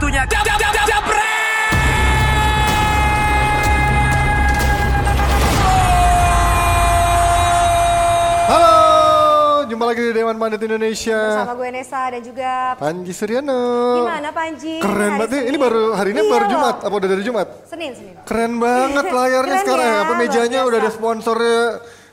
Waktunya jam jam jam jam Halo, jumpa lagi di Dewan Mandat Indonesia. Bersama gue Nesa dan juga Panji Suryano. gimana Panji? Keren Hari banget nih. Ini baru hari ini Iya baru loh. Jumat. Apa udah dari Jumat? Senin, Senin. Keren banget layarnya Keren sekarang ya, ya. Apa luar mejanya udah ada sponsornya.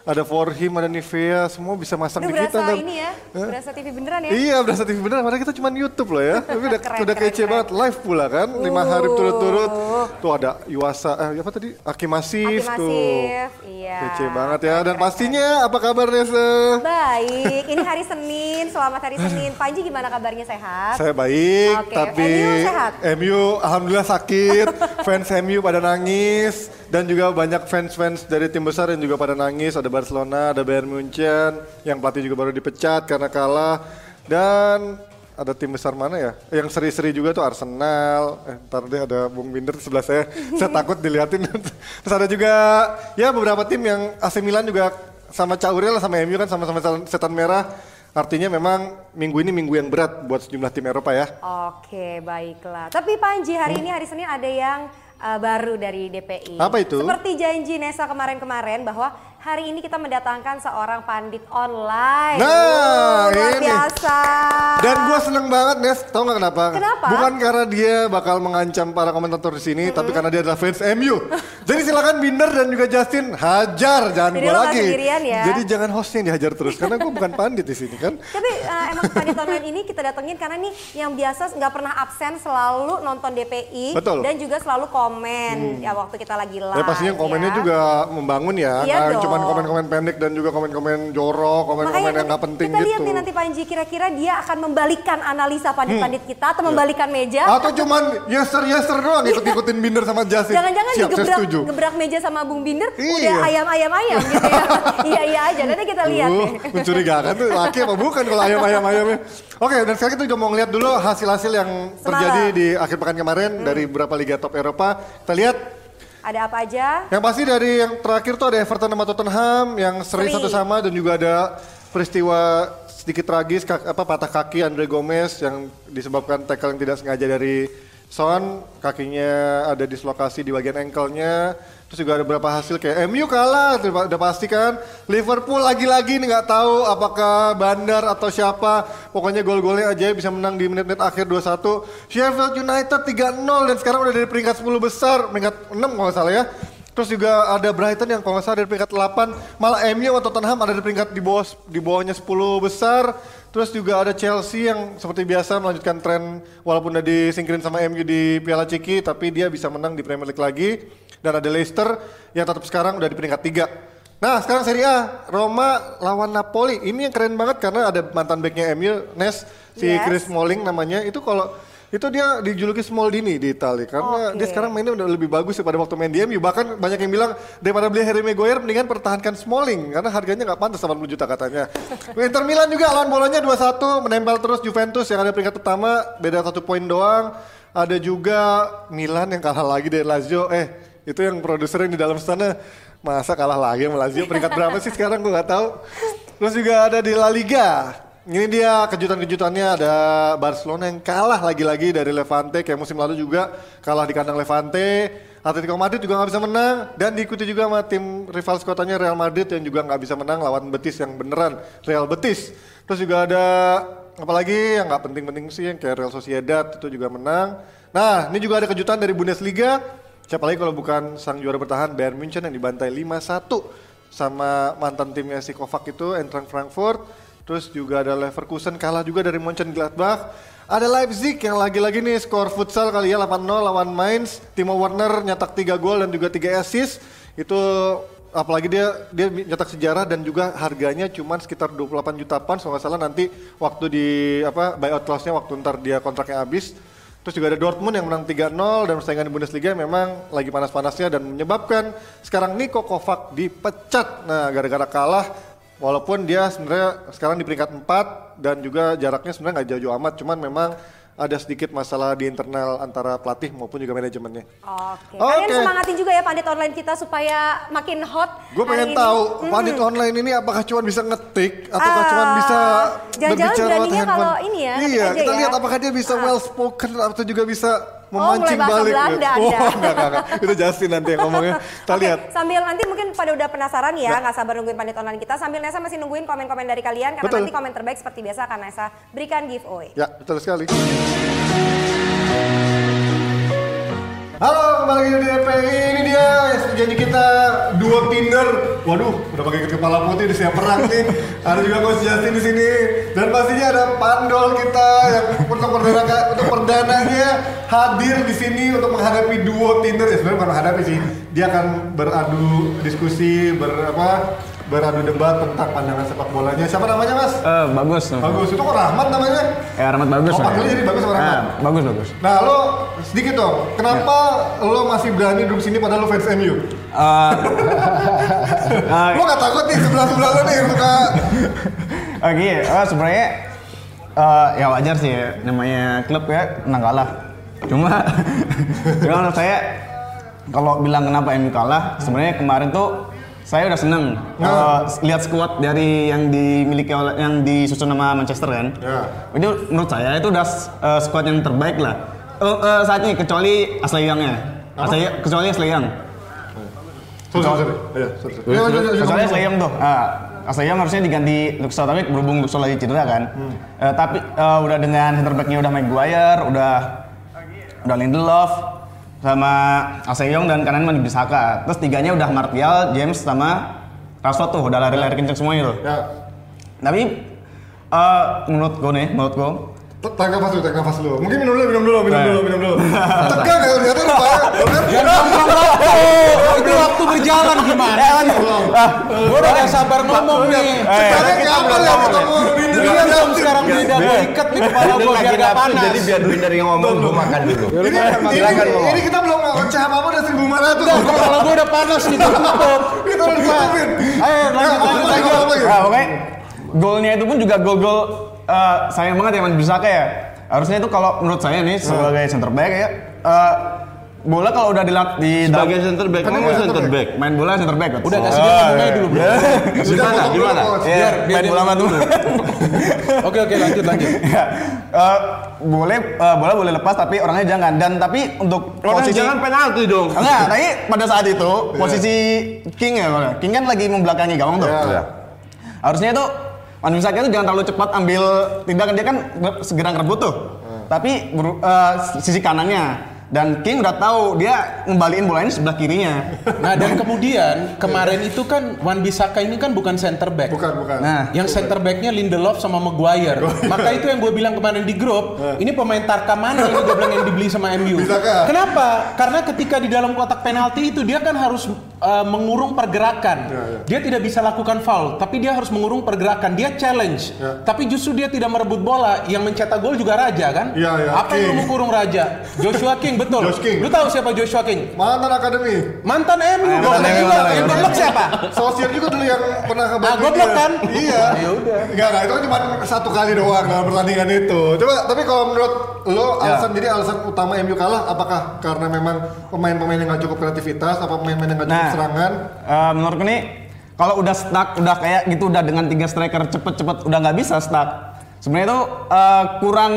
Ada For Him, ada Nivea, semua bisa masang Udah di kita. berasa ini ya, berasa TV beneran ya? Iya, berasa TV beneran. Padahal kita cuma YouTube loh ya. Tapi udah, Keren, udah keren, kece keren. banget. Live pula kan. Lima hari Uh. turut-turut. Tuh ada Yuasa, eh apa tadi? Aki Masif Aki tuh. Iya. Kece banget ya. Dan pastinya apa kabar Nesa? Baik, ini hari Senin, selamat hari Senin. Panji gimana kabarnya sehat? Saya baik, Oke, tapi MU sehat? MU alhamdulillah sakit. fans MU pada nangis dan juga banyak fans-fans dari tim besar yang juga pada nangis. Ada Barcelona, ada Bayern Munchen yang pelatih juga baru dipecat karena kalah. Dan ada tim besar mana ya? Yang seri-seri juga tuh Arsenal. Eh, ntar deh ada Bung Binder di sebelah saya. saya takut dilihatin. Terus ada juga ya beberapa tim yang AC Milan juga sama Caurel sama MU kan sama-sama setan merah. Artinya memang minggu ini minggu yang berat buat sejumlah tim Eropa ya. Oke, baiklah. Tapi Panji, hari ini hari Senin ada yang uh, baru dari DPI. Apa itu? Seperti janji Nesa kemarin-kemarin bahwa hari ini kita mendatangkan seorang pandit online. Nah, luar ini. biasa. Dan gue seneng banget Nes, tau gak kenapa? Kenapa? Bukan karena dia bakal mengancam para komentator di sini, tapi karena dia adalah fans MU. Jadi silakan Binder dan juga Justin hajar, jangan Jadi gue lagi. ya? Jadi jangan hostnya dihajar terus, karena gue bukan pandit di sini kan. Tapi uh, emang pandit online ini kita datengin karena nih yang biasa nggak pernah absen selalu nonton DPI Betul. dan juga selalu komen ya waktu kita lagi live. Ya pastinya komennya ya. juga membangun ya, Iya dong. cuma komen-komen pendek dan juga komen-komen jorok, komen-komen yang nggak penting kita lihat gitu. nih nanti Panji kira-kira dia akan membalikan analisa pandit-pandit kita atau membalikan meja. Atau cuman yeser-yeser doang ikut-ikutin Binder sama Justin. Jangan-jangan digebrak gebrak meja sama Bung Binder Iya. udah ayam-ayam-ayam gitu ya. iya iya aja nanti kita lihat Uh, mencurigakan tuh laki apa bukan kalau ayam-ayam ayamnya. Oke, dan sekarang kita juga mau ngeliat dulu hasil-hasil yang Semalam. terjadi di akhir pekan kemarin dari beberapa liga top Eropa. Kita lihat Ada apa aja? yang pasti dari yang terakhir tuh ada Everton sama Tottenham yang seri Seri. satu sama dan juga ada peristiwa sedikit tragis kak- apa patah kaki Andre Gomez yang disebabkan tackle yang tidak sengaja dari Son, kakinya ada dislokasi di bagian ankle-nya. Terus juga ada beberapa hasil kayak MU kalah, udah pasti kan. Liverpool lagi-lagi nih nggak tahu apakah Bandar atau siapa. Pokoknya gol-golnya aja bisa menang di menit-menit akhir 2-1. Sheffield United 3-0 dan sekarang udah dari peringkat 10 besar, peringkat 6 kalau nggak salah ya. Terus juga ada Brighton yang kalau nggak salah dari peringkat 8, malah MU atau Tottenham ada di peringkat di bawah di bawahnya 10 besar. Terus juga ada Chelsea yang seperti biasa melanjutkan tren walaupun udah disingkirin sama MU di Piala Ciki, tapi dia bisa menang di Premier League lagi. Dan ada Leicester yang tetap sekarang udah di peringkat 3. Nah sekarang Serie A, Roma lawan Napoli. Ini yang keren banget karena ada mantan backnya MU, Nes, si Yes. Chris Smalling namanya. Itu kalau itu dia dijuluki Smaldini di Italia karena Oke. dia sekarang mainnya udah lebih bagus daripada waktu main di MU. Bahkan banyak yang bilang daripada beli Harry Maguire mendingan pertahankan Smalling karena harganya nggak pantas 80 juta katanya. Inter Milan juga lawan bolanya 2-1 menempel terus Juventus yang ada peringkat pertama beda satu poin doang. Ada juga Milan yang kalah lagi dari Lazio. Eh itu yang produser yang di dalam sana masa kalah lagi sama Lazio peringkat berapa sih sekarang gue nggak tahu. Terus juga ada di La Liga. Ini dia kejutan-kejutannya ada Barcelona yang kalah lagi-lagi dari Levante kayak musim lalu juga kalah di kandang Levante. Atletico Madrid juga nggak bisa menang dan diikuti juga sama tim rival sekotanya Real Madrid yang juga nggak bisa menang lawan Betis yang beneran Real Betis. Terus juga ada apalagi yang nggak penting-penting sih yang kayak Real Sociedad itu juga menang. Nah ini juga ada kejutan dari Bundesliga. Siapa lagi kalau bukan sang juara bertahan Bayern Munchen yang dibantai 5-1 sama mantan timnya si Kovac itu Eintracht Frankfurt. Terus juga ada Leverkusen kalah juga dari Mönchengladbach. Ada Leipzig yang lagi-lagi nih skor futsal kali ya 8-0 lawan Mainz. Timo Werner nyetak 3 gol dan juga 3 assist. Itu apalagi dia dia nyetak sejarah dan juga harganya cuma sekitar 28 juta pounds kalau nggak salah nanti waktu di apa buyout clause-nya waktu ntar dia kontraknya habis. Terus juga ada Dortmund yang menang 3-0 dan persaingan di Bundesliga memang lagi panas-panasnya dan menyebabkan sekarang Niko Kovac dipecat. Nah, gara-gara kalah walaupun dia sebenarnya sekarang di peringkat 4 dan juga jaraknya sebenarnya nggak jauh-jauh amat, cuman memang ada sedikit masalah di internal antara pelatih maupun juga manajemennya. Oke. Kalian Oke. semangatin juga ya pandit online kita supaya makin hot. Gue pengen ini. tahu Mm-mm. pandit online ini apakah cuma bisa ngetik atau Ah, cuma bisa jangan-jangan berbicara lewat handphone? kalau ini ya, Iya, kita ya. lihat apakah dia bisa Ah. well spoken atau juga bisa Oh, mulai memancing balik. Belanda Oh, Anda. enggak, enggak, enggak. Itu Justin nanti yang ngomongnya. Kita Oke, lihat. sambil nanti mungkin pada udah penasaran ya, nggak sabar nungguin pandit online kita. Sambil Nesa masih nungguin komen-komen dari kalian karena Betul. nanti komen terbaik seperti biasa akan Nesa berikan giveaway. Ya, betul sekali. Halo, kembali lagi di DPI. Ini dia janji kita dua Tinder. Waduh, udah pakai kepala putih di siap perang nih. Ada juga Coach Justin di sini. Dan pastinya ada Pandol kita yang untuk perdana untuk perdananya hadir di sini untuk menghadapi duo Tinder. Ya sebenarnya bukan menghadapi sih. Dia akan beradu diskusi, ber apa? Beradu debat tentang pandangan sepak bolanya. Siapa namanya, Mas? Eh, bagus. Bagus. Itu kok Rahmat namanya? Ya, Rahmat bagus. Oh, panggilnya jadi bagus sama Ah, Rahmat? bagus, bagus. Nah, lo sedikit dong. Kenapa lo masih berani duduk sini padahal lo fans MU? Eh, eh, Lo gak takut nih sebelah-sebelah lo nih suka Oke, eh, sebenarnya eh, ya wajar sih ya, namanya klub ya menang kalah. Cuma, cuma menurut saya kalau bilang kenapa MU kalah, sebenarnya kemarin tuh saya udah seneng eh, lihat skuad dari yang dimiliki oleh yang disusun sama Manchester kan. Ya. Itu menurut saya itu udah eh, skuad yang terbaik lah. Eh, eh, saat ini kecuali Ashley Young-nya. Ashley, kecuali Ashley Young. Sorry, sorry, sorry. Soalnya ayo. Aslayam tuh, ah, Aslayam harusnya diganti Luxor tapi berhubung Luxor lagi cedera kan. Hmm. Eh, tapi eh, udah dengan center backnya udah Maguire, udah udah Lindelof sama Asayong dan kanan Mani Bisaka. Terus tiganya udah Martial, James sama Rashford tuh udah lari-lari kenceng semua itu. Ya. Tapi eh, menurut gue nih, menurut gue Tarik nafas dulu, tarik nafas dulu. Mungkin minum dulu, minum dulu, minum Eh. dulu, minum dulu. Tegang ya, ternyata lupa. itu waktu berjalan gimana? Gue udah gak sabar ngomong nih. Tegangnya kapan ya ketemu dunia kan Justin? sekarang tidak ikat nih kepala gue biar gak panas. Jadi biar Binder yang ngomong, gue makan dulu. Ini, kita belum ngoceh apa-apa udah 1500. Kepala gue udah panas nih tutup. Kita udah ditutupin. Ayo Ya, lanjut, lanjut, apa lagi, lanjut. Nah, pokoknya golnya itu pun juga gol-gol eh, sayang banget ya Man Bisaka ya. Harusnya itu kalau menurut saya nih sebagai center back ya eh, bola kalau udah dilat di Sebagai center back, kamu center center back. main bola center back. Udah kasih dia ngomong aja dulu bro. Gimana? Gimana? Ya, Biar- main bola dulu. Oke oke lanjut lanjut. Ya, eh, boleh eh, bola boleh lepas tapi orangnya jangan dan tapi untuk Orang posisi jangan penalti dong. Enggak, tapi pada saat itu posisi King ya. King kan lagi membelakangi gawang tuh. Iya. Harusnya itu Wan Bisaka itu jangan terlalu cepat ambil tindakan dia kan segera ngerebut tuh. Tapi beru- eh, sisi kanannya dan King udah tahu dia ngembaliin bola ini sebelah kirinya. Nah dan kemudian kemarin itu kan Wan Bisaka ini kan bukan center back. Bukan, bukan. Nah, Yang center backnya Lindelof sama Maguire. Maka itu yang gue bilang kemarin di grup, ini pemain Tarka mana ini gue bilang yang dibeli sama MU. Bisaka. Kenapa? Karena ketika di dalam kotak penalti itu dia kan harus uh, mengurung pergerakan. Ya, ya. Dia tidak bisa lakukan foul, tapi dia harus mengurung pergerakan. Dia challenge. Ya. Tapi justru dia tidak merebut bola. Yang mencetak gol juga Raja kan? Iya, iya. Apa yang King. kurung Raja? Joshua King betul. Josh King. Lu tahu siapa Joshua King? Mantan akademi. Mantan MU. Eh, mantan MU, juga. mantan Yang MU. goblok siapa? Sosial juga dulu yang pernah ke Ah, goblok kan? Iya. Ya udah. Enggak, enggak, itu kan cuma satu kali doang dalam pertandingan itu. Coba, tapi kalau menurut lo alasan jadi alasan utama MU kalah apakah karena memang pemain-pemain yang nggak cukup kreativitas, apa pemain-pemain yang nggak cukup Nah. serangan? eh, menurutku nih kalau udah stuck, udah kayak gitu udah dengan tiga striker cepet-cepet udah nggak bisa stuck. Sebenarnya itu eh, kurang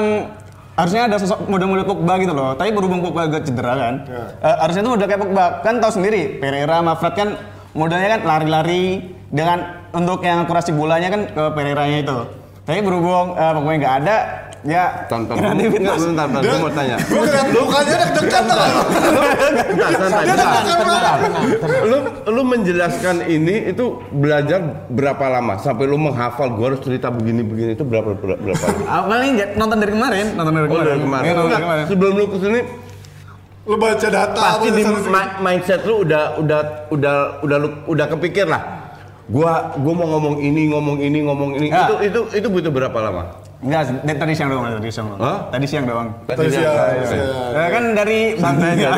harusnya ada sosok model-model Pogba gitu loh. Tapi berhubung Pogba agak cedera kan, Ya. eh, harusnya itu udah kayak Pogba. Kan tahu sendiri, Pereira sama Fred kan modelnya kan lari-lari dengan untuk yang akurasi bolanya kan ke Pereiranya itu. Tapi berhubung eh, Pogba nggak ada, ya Tonton. kreativitas. Enggak, bentar, bentar. Gue mau tanya. Gue mukanya deg-degan? Bentar, santai, Dia bentar. deg-degan. Lu, lu menjelaskan ini itu belajar berapa lama? Sampai lu menghafal gua harus cerita begini-begini itu berapa berapa, lama? Ah, paling nggak- nonton dari kemarin, nonton dari Oh, kemarin. dari kemarin. Iya, nonton dari Enggak, kemarin. sebelum lu ke sini Lo baca data pasti di ma- mindset lu udah udah udah udah lu, udah kepikir lah. Gua gua mau ngomong ini, ngomong ini, ngomong ini. Ya. Itu itu itu butuh berapa lama? Enggak, dari tadi siang doang, tadi siang doang. Hah? Tadi siang doang. Tadi siang, siang. Eh, kan dari Bangsa aja.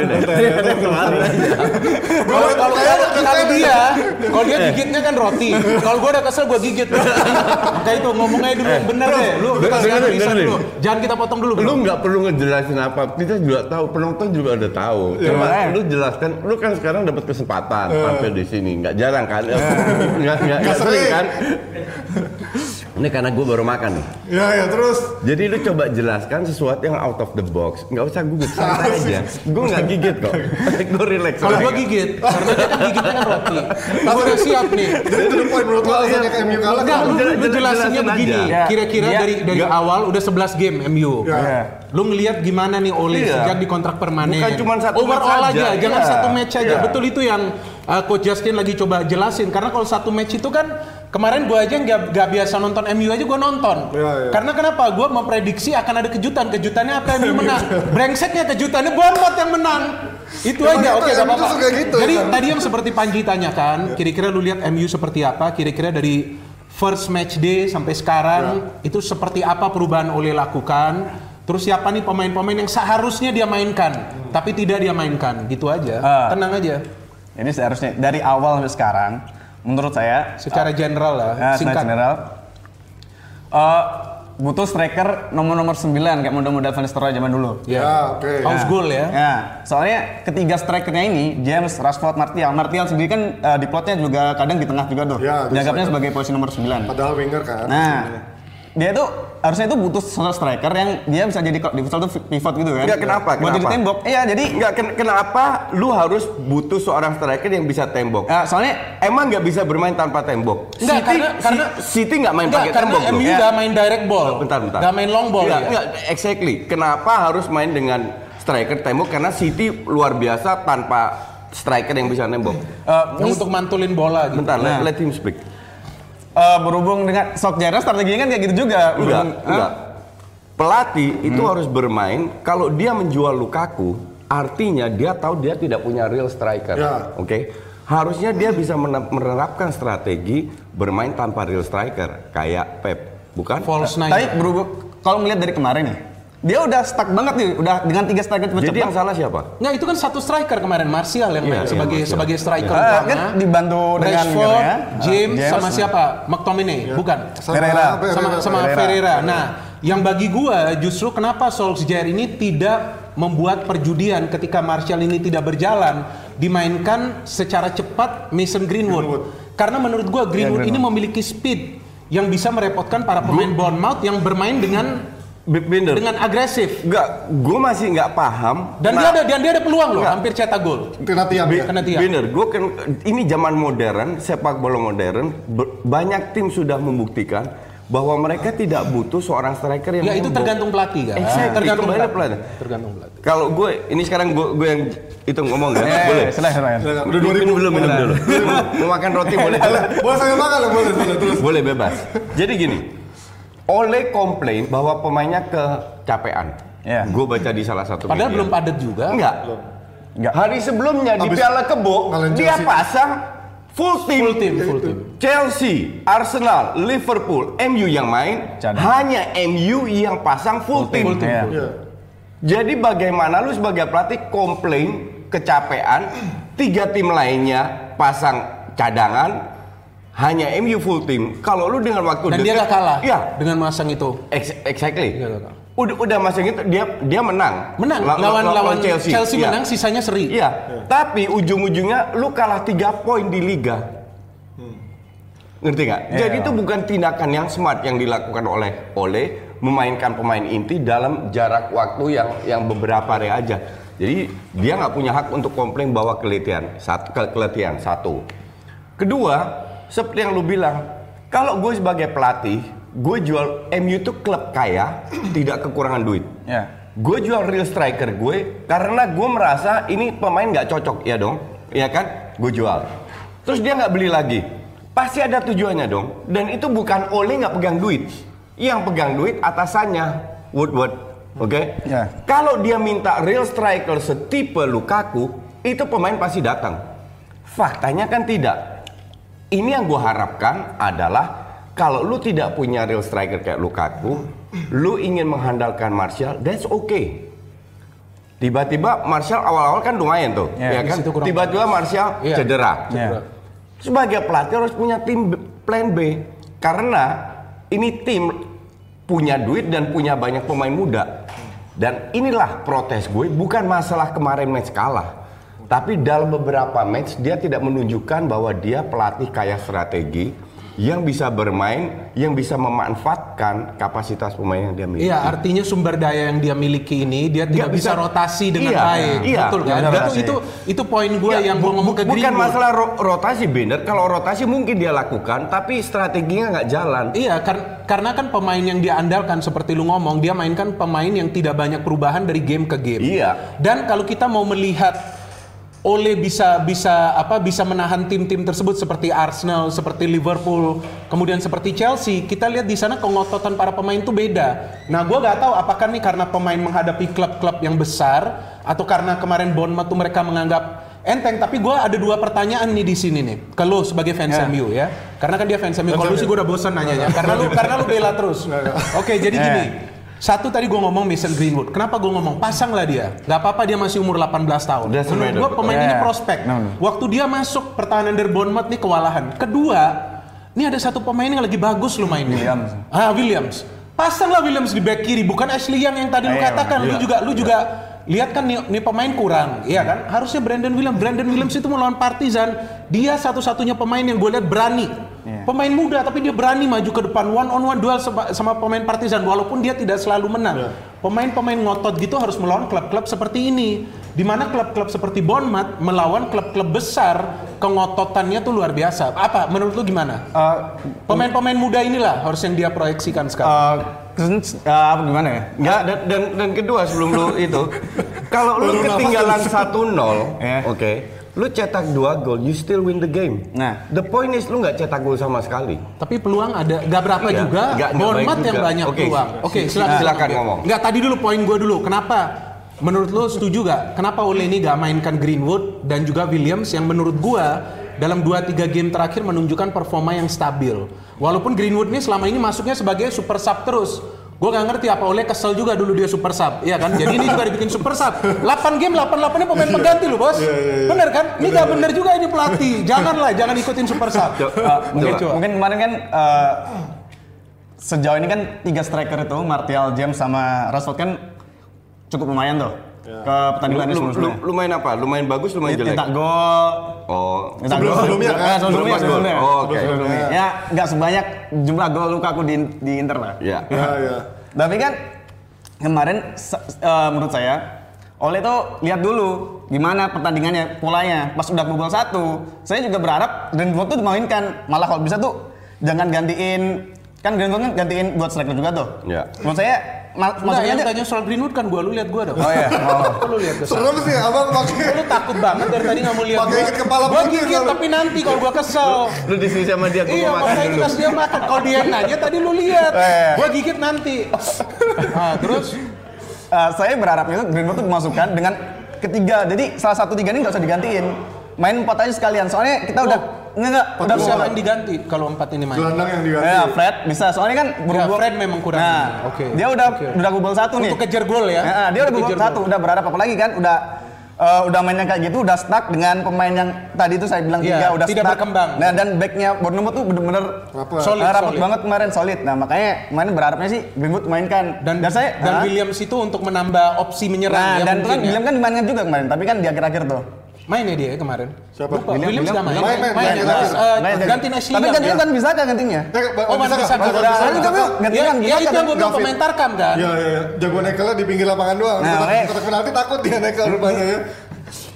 Kalau kalau kalau kalau dia, kalau dia gigitnya kan roti. Kalau gua udah kesel gua gigit. Maka itu ngomongnya dulu bener deh. Lu dengerin. dulu. Jangan kita potong dulu. Lu nggak perlu ngejelasin apa, kita juga tahu, penonton juga udah tahu. Coba makanya. lu jelaskan, lu kan sekarang dapat kesempatan tampil di sini, nggak jarang kan? Nggak nggak sering kan? Ini karena gue baru makan nih. Ya ya terus. Jadi lu coba jelaskan sesuatu yang out of the box, nggak usah gugup santai aja. Gue nggak gigit kok, gue relax. Kalau gua gigit, karena dia kan gigitnya kan roti. Gua udah siap nih. Jadi itu menurut lo alasannya ke MU kalah Enggak, lu, Jelas- lu jelas- jelasinnya jelasin begini. Ya, Kira-kira dari dari awal udah 11 game MU. Ya. Lu ngelihat gimana nih Ole Iya. sejak di kontrak permanen. Bukan cuman satu Overall match aja, aja, jangan iya. satu match aja. Iya. Betul itu yang uh, Coach Justin lagi coba jelasin. Karena kalau satu match itu kan kemarin gua aja nggak nggak biasa nonton MU aja gua nonton. Iya, iya. Karena kenapa? Gua memprediksi akan ada kejutan. Kejutannya apa MU menang. Brengseknya kejutannya Bournemouth yang menang. Itu Emang aja, oke gak apa-apa. gitu, Jadi kan? tadi yang seperti Panji tanyakan, kira-kira lu lihat MU seperti apa? Kira-kira dari first match day sampai sekarang itu seperti apa perubahan Ole lakukan? Terus siapa nih pemain-pemain yang seharusnya dia mainkan, tapi tidak dia mainkan, gitu aja. Ah. Tenang aja. Jadi seharusnya dari awal sampai sekarang, menurut saya Secara general lah, Ya, secara singkat. general. eh, butuh striker nomor-nomor 9 kayak model-model Van Nistelrooy zaman dulu. Ya. Ya, oke. House goal ya. Ya, soalnya ketiga strikernya ini James, Rashford, Martial. Martial sendiri kan eh, di plotnya juga kadang di tengah juga tuh. Ya, dia Dianggapnya sebagai posisi nomor 9. Padahal winger kan. Nah, dia itu harusnya itu butuh sosok striker yang dia bisa jadi kalau di futsal tuh pivot gitu kan. Enggak, kenapa? Buat jadi Kenapa? tembok. Iya, jadi Enggak, ken- kenapa lu harus butuh seorang striker yang bisa tembok? eh, soalnya Emang nggak bisa bermain tanpa tembok? Enggak, City, karena- karena- City nggak main pakai karena tembok MU loh. nggak main direct ball. Bentar, bentar. Nggak main long ball. Enggak, ya. enggak, exactly. Kenapa harus main dengan striker tembok? Karena City luar biasa tanpa striker yang bisa nembok. eh, Yang untuk mantulin bola gitu. Bentar, let, Nah. let him speak. Eh, berhubung dengan Solskjaer strateginya kan kayak gitu juga. Enggak, enggak. Pelatih itu harus bermain kalau dia menjual Lukaku, artinya dia tahu dia tidak punya real striker. Ya. Oke. Harusnya dia bisa mene- menerapkan strategi bermain tanpa real striker kayak Pep, bukan? False nine. Tapi berhubung kalau melihat dari kemarin nih, dia udah stuck banget nih, udah dengan tiga striker cepet Jadi yang salah siapa? Nggak, itu kan satu striker kemarin Martial yang Iya, main iya, sebagai Martial. sebagai striker Ah, utama. kan dibantu dengan Rashford. James, Ah, sama James. siapa? McTominay, bukan? Pereira. Sama sama Pereira. Ferreira. Nah, yang bagi gua justru kenapa Solskjaer ini tidak membuat perjudian ketika Martial ini tidak berjalan dimainkan secara cepat Mason Greenwood. Karena menurut gua Greenwood ini memiliki speed yang bisa merepotkan para pemain Bournemouth yang bermain dengan Binder. dengan agresif. Enggak, gue masih nggak paham. Dan dia Nah, ada dan dia ada peluang loh, hampir cetak gol. Kena tiang ya. Kena tiang. Bener, gue kan ini zaman modern, sepak bola modern, ber- banyak tim sudah membuktikan bahwa mereka tidak butuh seorang striker yang Ya itu tergantung pelatih kan. Exactly, tergantung pelatih. pelatih. Tergantung pelatih. Kalau gue, ini sekarang gue gue yang itu ngomong kan, Eh, boleh. silahkan. Udah 2000 minum dulu, minum dulu. Mau makan roti boleh. Boleh saya makan boleh, boleh terus. boleh bebas. Jadi gini, Oleh komplain bahwa pemainnya kecapean. Iya. Gue baca di salah satu Padahal media. belum padat juga. Enggak. Enggak. Hari sebelumnya di Habis Piala Kebo dia pasang full team. Full team, full team. Chelsea, Arsenal, Liverpool, MU yang main, hanya MU yang pasang full, team. Full team. Iya. Iya. Jadi bagaimana lu sebagai pelatih komplain kecapean, tiga tim lainnya pasang cadangan, hanya MU full team. Kalau lu dengan waktu Dan dia gak kalah Iya, dengan masang itu. ex- exactly. Dia nggak kalah. Udah udah masang itu dia dia menang. Menang La- lawan la- lawan Chelsea, Iya. menang sisanya seri. Iya, tapi ujung-ujungnya lu kalah tiga poin di liga. Ngerti nggak? Jadi itu bukan tindakan yang smart yang dilakukan oleh oleh memainkan pemain inti dalam jarak waktu yang yang beberapa hari aja. Jadi dia nggak punya hak untuk komplain bahwa keletihan satu ke- keletihan satu. Kedua, seperti yang lu bilang, kalau gue sebagai pelatih, gue jual MU itu klub kaya, tidak kekurangan duit. Ya. Gue jual real striker gue karena gue merasa ini pemain nggak cocok, ya dong, ya kan? Gue jual. Terus dia nggak beli lagi, pasti ada tujuannya dong. Dan itu bukan oleh nggak pegang duit, yang pegang duit atasannya Woodward, oke? Ya. Kalau dia minta real striker setipe Lukaku, itu pemain pasti datang. Faktanya kan tidak. Ini yang gue harapkan adalah kalau lu tidak punya real striker kayak Lukaku, lu ingin mengandalkan Martial, that's okay. Tiba-tiba Martial awal-awal kan lumayan tuh, Iya, ya kan? situ kurang Tiba-tiba Martial Iya. cedera. Iya. Sebagai pelatih harus punya tim plan B karena ini tim punya duit dan punya banyak pemain muda. Dan inilah protes gue bukan masalah kemarin match kalah. Tapi dalam beberapa match dia tidak menunjukkan bahwa dia pelatih kaya strategi yang bisa bermain, yang bisa memanfaatkan kapasitas pemain yang dia miliki. Iya, artinya sumber daya yang dia miliki ini dia tidak bisa, bisa- rotasi dengan Iya, baik. iya. Betul kan? Ada itu itu itu poin gue Ya, yang gue ngomong ke Bukan masalah ro- rotasi Bender, kalau rotasi mungkin dia lakukan, tapi strateginya nggak jalan. Iya, kar- karena kan pemain yang dia andalkan seperti lu ngomong, dia mainkan pemain yang tidak banyak perubahan dari game ke game. Iya. Dan kalau kita mau melihat Ole bisa bisa apa bisa menahan tim-tim tersebut seperti Arsenal, seperti Liverpool, kemudian seperti Chelsea, kita lihat di sana kengototan para pemain itu beda. Nah, gua nggak tahu apakah nih karena pemain menghadapi klub-klub yang besar atau karena kemarin Bournemouth tuh mereka menganggap enteng. Tapi gua ada dua pertanyaan nih di sini nih ke lu sebagai fans Ya. MU ya, karena kan dia fans MU. Kalau lu sih gua udah bosan nanyanya, karena lu karena lu bela terus. Oke, jadi Ya. gini. Satu tadi gue ngomong Mason Greenwood. Kenapa gue ngomong pasanglah dia? Gak apa-apa dia masih umur 18 tahun. That's Menurut gue pemain Ya, ini prospek. No, no. Waktu dia masuk pertahanan dari Bournemouth nih kewalahan. Kedua, ini ada satu pemain yang lagi bagus lu mainnya. Williams. Ah Williams. Pasanglah Williams di back kiri, bukan Ashley Young yang tadi lu Iya, katakan. Lu iya. juga lu juga lihat kan nih, nih pemain kurang, iya kan? Harusnya Brandon Williams. Brandon Williams itu melawan Partizan, dia satu-satunya pemain yang gue lihat berani. Iya. Pemain muda tapi dia berani maju ke depan one on one duel sama, sama pemain Partizan walaupun dia tidak selalu menang. Pemain-pemain ngotot gitu harus melawan klub-klub seperti ini. Di mana klub-klub seperti Bournemouth melawan klub-klub besar kengototannya tuh luar biasa. Apa menurut lu gimana? Eh, Pemain-pemain muda inilah harus yang dia proyeksikan sekarang. eh, Eh, apa gimana ya? Enggak, dan, dan, dan kedua sebelum lu itu, kalau lu ketinggalan 1-0, Ya. oke, lu cetak dua gol, you still win the game. Nah. the point is lu nggak cetak gol sama sekali. Tapi peluang ada, gak berapa Iya, juga. nggak- nggak Bournemouth yang banyak Oke, peluang. Oke, si- silakan. silakan ngomong. Nggak tadi dulu poin gue dulu. Kenapa? Menurut lu setuju gak? Kenapa Ole ini gak mainkan Greenwood dan juga Williams yang menurut gua dalam 2-3 game terakhir menunjukkan performa yang stabil. Walaupun Greenwood ini selama ini masuknya sebagai super sub terus. Gue gak ngerti apa Ole kesel juga dulu dia super sub, iya kan? Jadi ini juga dibikin super sub. 8 game, 8 8 ini pemain pengganti loh bos. Bener kan? Ini gak bener juga ini pelatih. Janganlah, jangan ikutin super sub. Eh, mungkin, Coba. mungkin kemarin kan eh, sejauh ini kan tiga striker itu Martial, James sama Rashford kan cukup lumayan tuh ke Lu, pertandingan ini lu, lu, sebelumnya. lu main apa? Lu main bagus, lu main jelek? Gol, Oh, Sebelum- gol. sebelumnya kan? Eh, sebelumnya, Sebelum pas gol. sebelumnya. Oh, oke. Sebelumnya. Ya nggak sebanyak jumlah gol Lukaku di, di Inter lah. ya. Ya, ya. Tapi kan kemarin eh, menurut saya Oleh tuh lihat dulu gimana pertandingannya, polanya. Pas udah gol satu, saya juga berharap Greenwood tuh dimainkan. Malah kalau bisa tuh jangan gantiin kan Greenwood kan gantiin buat striker juga tuh. Ya. Menurut saya ma- maksudnya yang aja. tanya soal Greenwood kan gua, lu lihat gua dong. Oh iya. Oh. lu lihat ke sana. Serem sih abang pakai Lu takut banget dari tadi nggak mau lihat Pakai gua. ikat kepala Gua gigit tapi nanti kalau gua kesel. Lu di sini sama dia, gua Iya, mau makan dulu. pas dia makan. Kalau dia nanya tadi lu lihat. Eh. Gua gigit nanti. Nah, terus Eh, saya berharap itu Greenwood tuh dimasukkan dengan ketiga. Jadi salah satu tiga ini nggak usah digantiin. Main empat aja sekalian. Soalnya kita udah enggak enggak udah siapa yang diganti kalau empat ini main? gelandang yang diganti. Ya, Fred bisa. Soalnya kan Ya, berhubung- Fred memang kurang. Nah, Oke. dia udah Oke. udah gol satu nih. Untuk kejar gol ya? Ya, dia udah kejar satu, udah berharap apalagi kan udah eh, udah mainnya kayak gitu udah stuck dengan pemain yang tadi itu saya bilang Iya, tiga udah tidak stuck. berkembang. Nah, dan backnya Bournemouth tuh bener-bener. Solid, rapat solid. banget kemarin solid. Nah, makanya kemarin berharapnya sih Greenwood mainkan. Dan, saya dan Hah? Williams itu untuk menambah opsi menyerang Nah, ya dan itu kan ya. William kan dimainkan juga kemarin, tapi kan di akhir-akhir tuh. Main ya dia ya kemarin? Siapa? Lupa. William- Williams nggak main. William- Main, main, main, ya? main. Eh, Main dia. gantiin Ashley Tapi gantinya ya? kan bisa kan gantinya? Eh, Oh, Van Bissaka. Van Van Bissaka. Bissaka. Tapi Ya, gantian ya bisa itu yang kan? gue bilang Tarkam kan? Iya, iya, iya. Jago nekelnya di pinggir lapangan doang. Nah, kotak penalti takut dia nekel rupanya ya.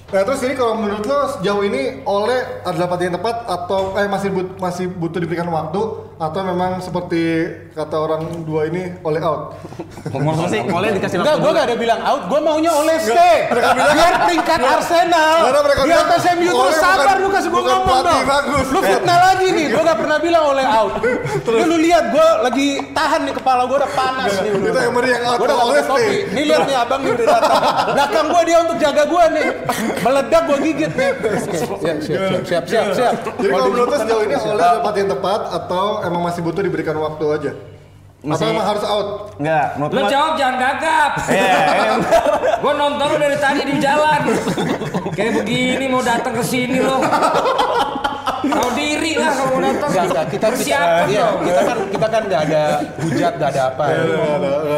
Nah terus ini kalau menurut lo sejauh ini oleh adalah pelatih yang tepat atau eh masih but, masih butuh diberikan waktu atau memang seperti kata orang dua ini oleh out? Saya sih boleh dikasih Enggak, gue gak ada bilang out, gue maunya oleh stay. Biar peringkat Arsenal. Di atas MU terus sabar lu kasih gue ngomong dong. bagus. Lu fitnah lagi nih, gue gak pernah bilang oleh out. Lu, lu lihat gue lagi tahan nih kepala gue udah panas nih. Itu yang meri yang out, Gue udah oleh stay. Nih lihat nih abang nih udah datang. Belakang gue dia untuk jaga gue nih. Meledak gue gigit nih. Siap, siap, siap, siap, siap, siap. Jadi kalau menurut sejauh ini oleh pelatih yang tepat atau emang masih butuh diberikan waktu aja? Atau masih emang harus out? enggak menurut Lo gua- jawab jangan gagap. Iya, iya. Gue nonton lo dari tadi di jalan. Kayak begini mau datang ke sini lo. Tahu diri lah kalau mau datang. Enggak, enggak. Kita kita, Persiapan iya, dong. kita kan kita kan nggak ada hujat, nggak ada apa.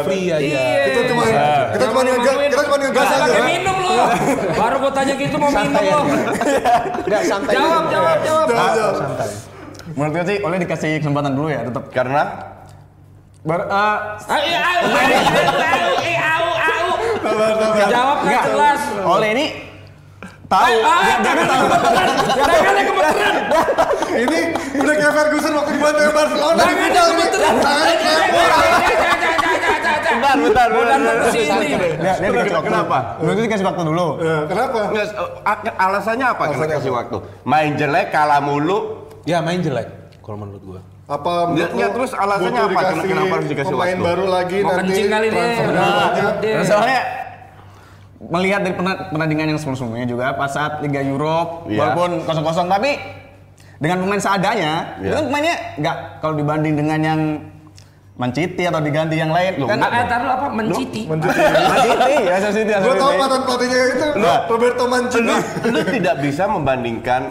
Free aja. Iya. Kita cuma kita cuma ngegas, kita cuma ngegas aja. pakai minum lo. Baru gue tanya gitu mau minum Santai lo. Enggak santai. Jawab, aja. jawab, jawab. Jawab, jawab. Santai. Menurut gue sih oleh dikasih kesempatan dulu ya tetap Karena Ber, eh, Ayo, ayo, ayo, ayo, ayo, au, au. Jawab nggak enggak. jelas. oleh ini tahu Ah. Ini udah kayak Ferguson waktu di Bantai Barcelona. Kayak bentar, bentar, bentar, bentar. sini. dia, dia dikasih waktu Kenapa? menurut dikasih waktu dulu Ya, Kenapa? Alasannya apa kena kasih waktu? Main jelek, kalah mulu. Ya main jelek kalau menurut gua. Apa menurut lu terus alasannya apa? dikasih Kenapa harus dikasih pemain waktu? baru lagi Mau nanti kencing kali deh. transfer Nah, soalnya melihat dari pertandingan yang sebelum-sebelumnya juga pas saat Liga Europe Iya. walaupun kosong-kosong tapi dengan pemain seadanya Iya. itu kan pemainnya nggak kalau dibanding dengan yang Manciti atau diganti yang lain Loh, kan Ah, eh, taruh apa? Menciti. Mencuci. Manciti ya City Gue tau mantan pelatihnya itu Roberto Mancini. Lu, lu tidak bisa membandingkan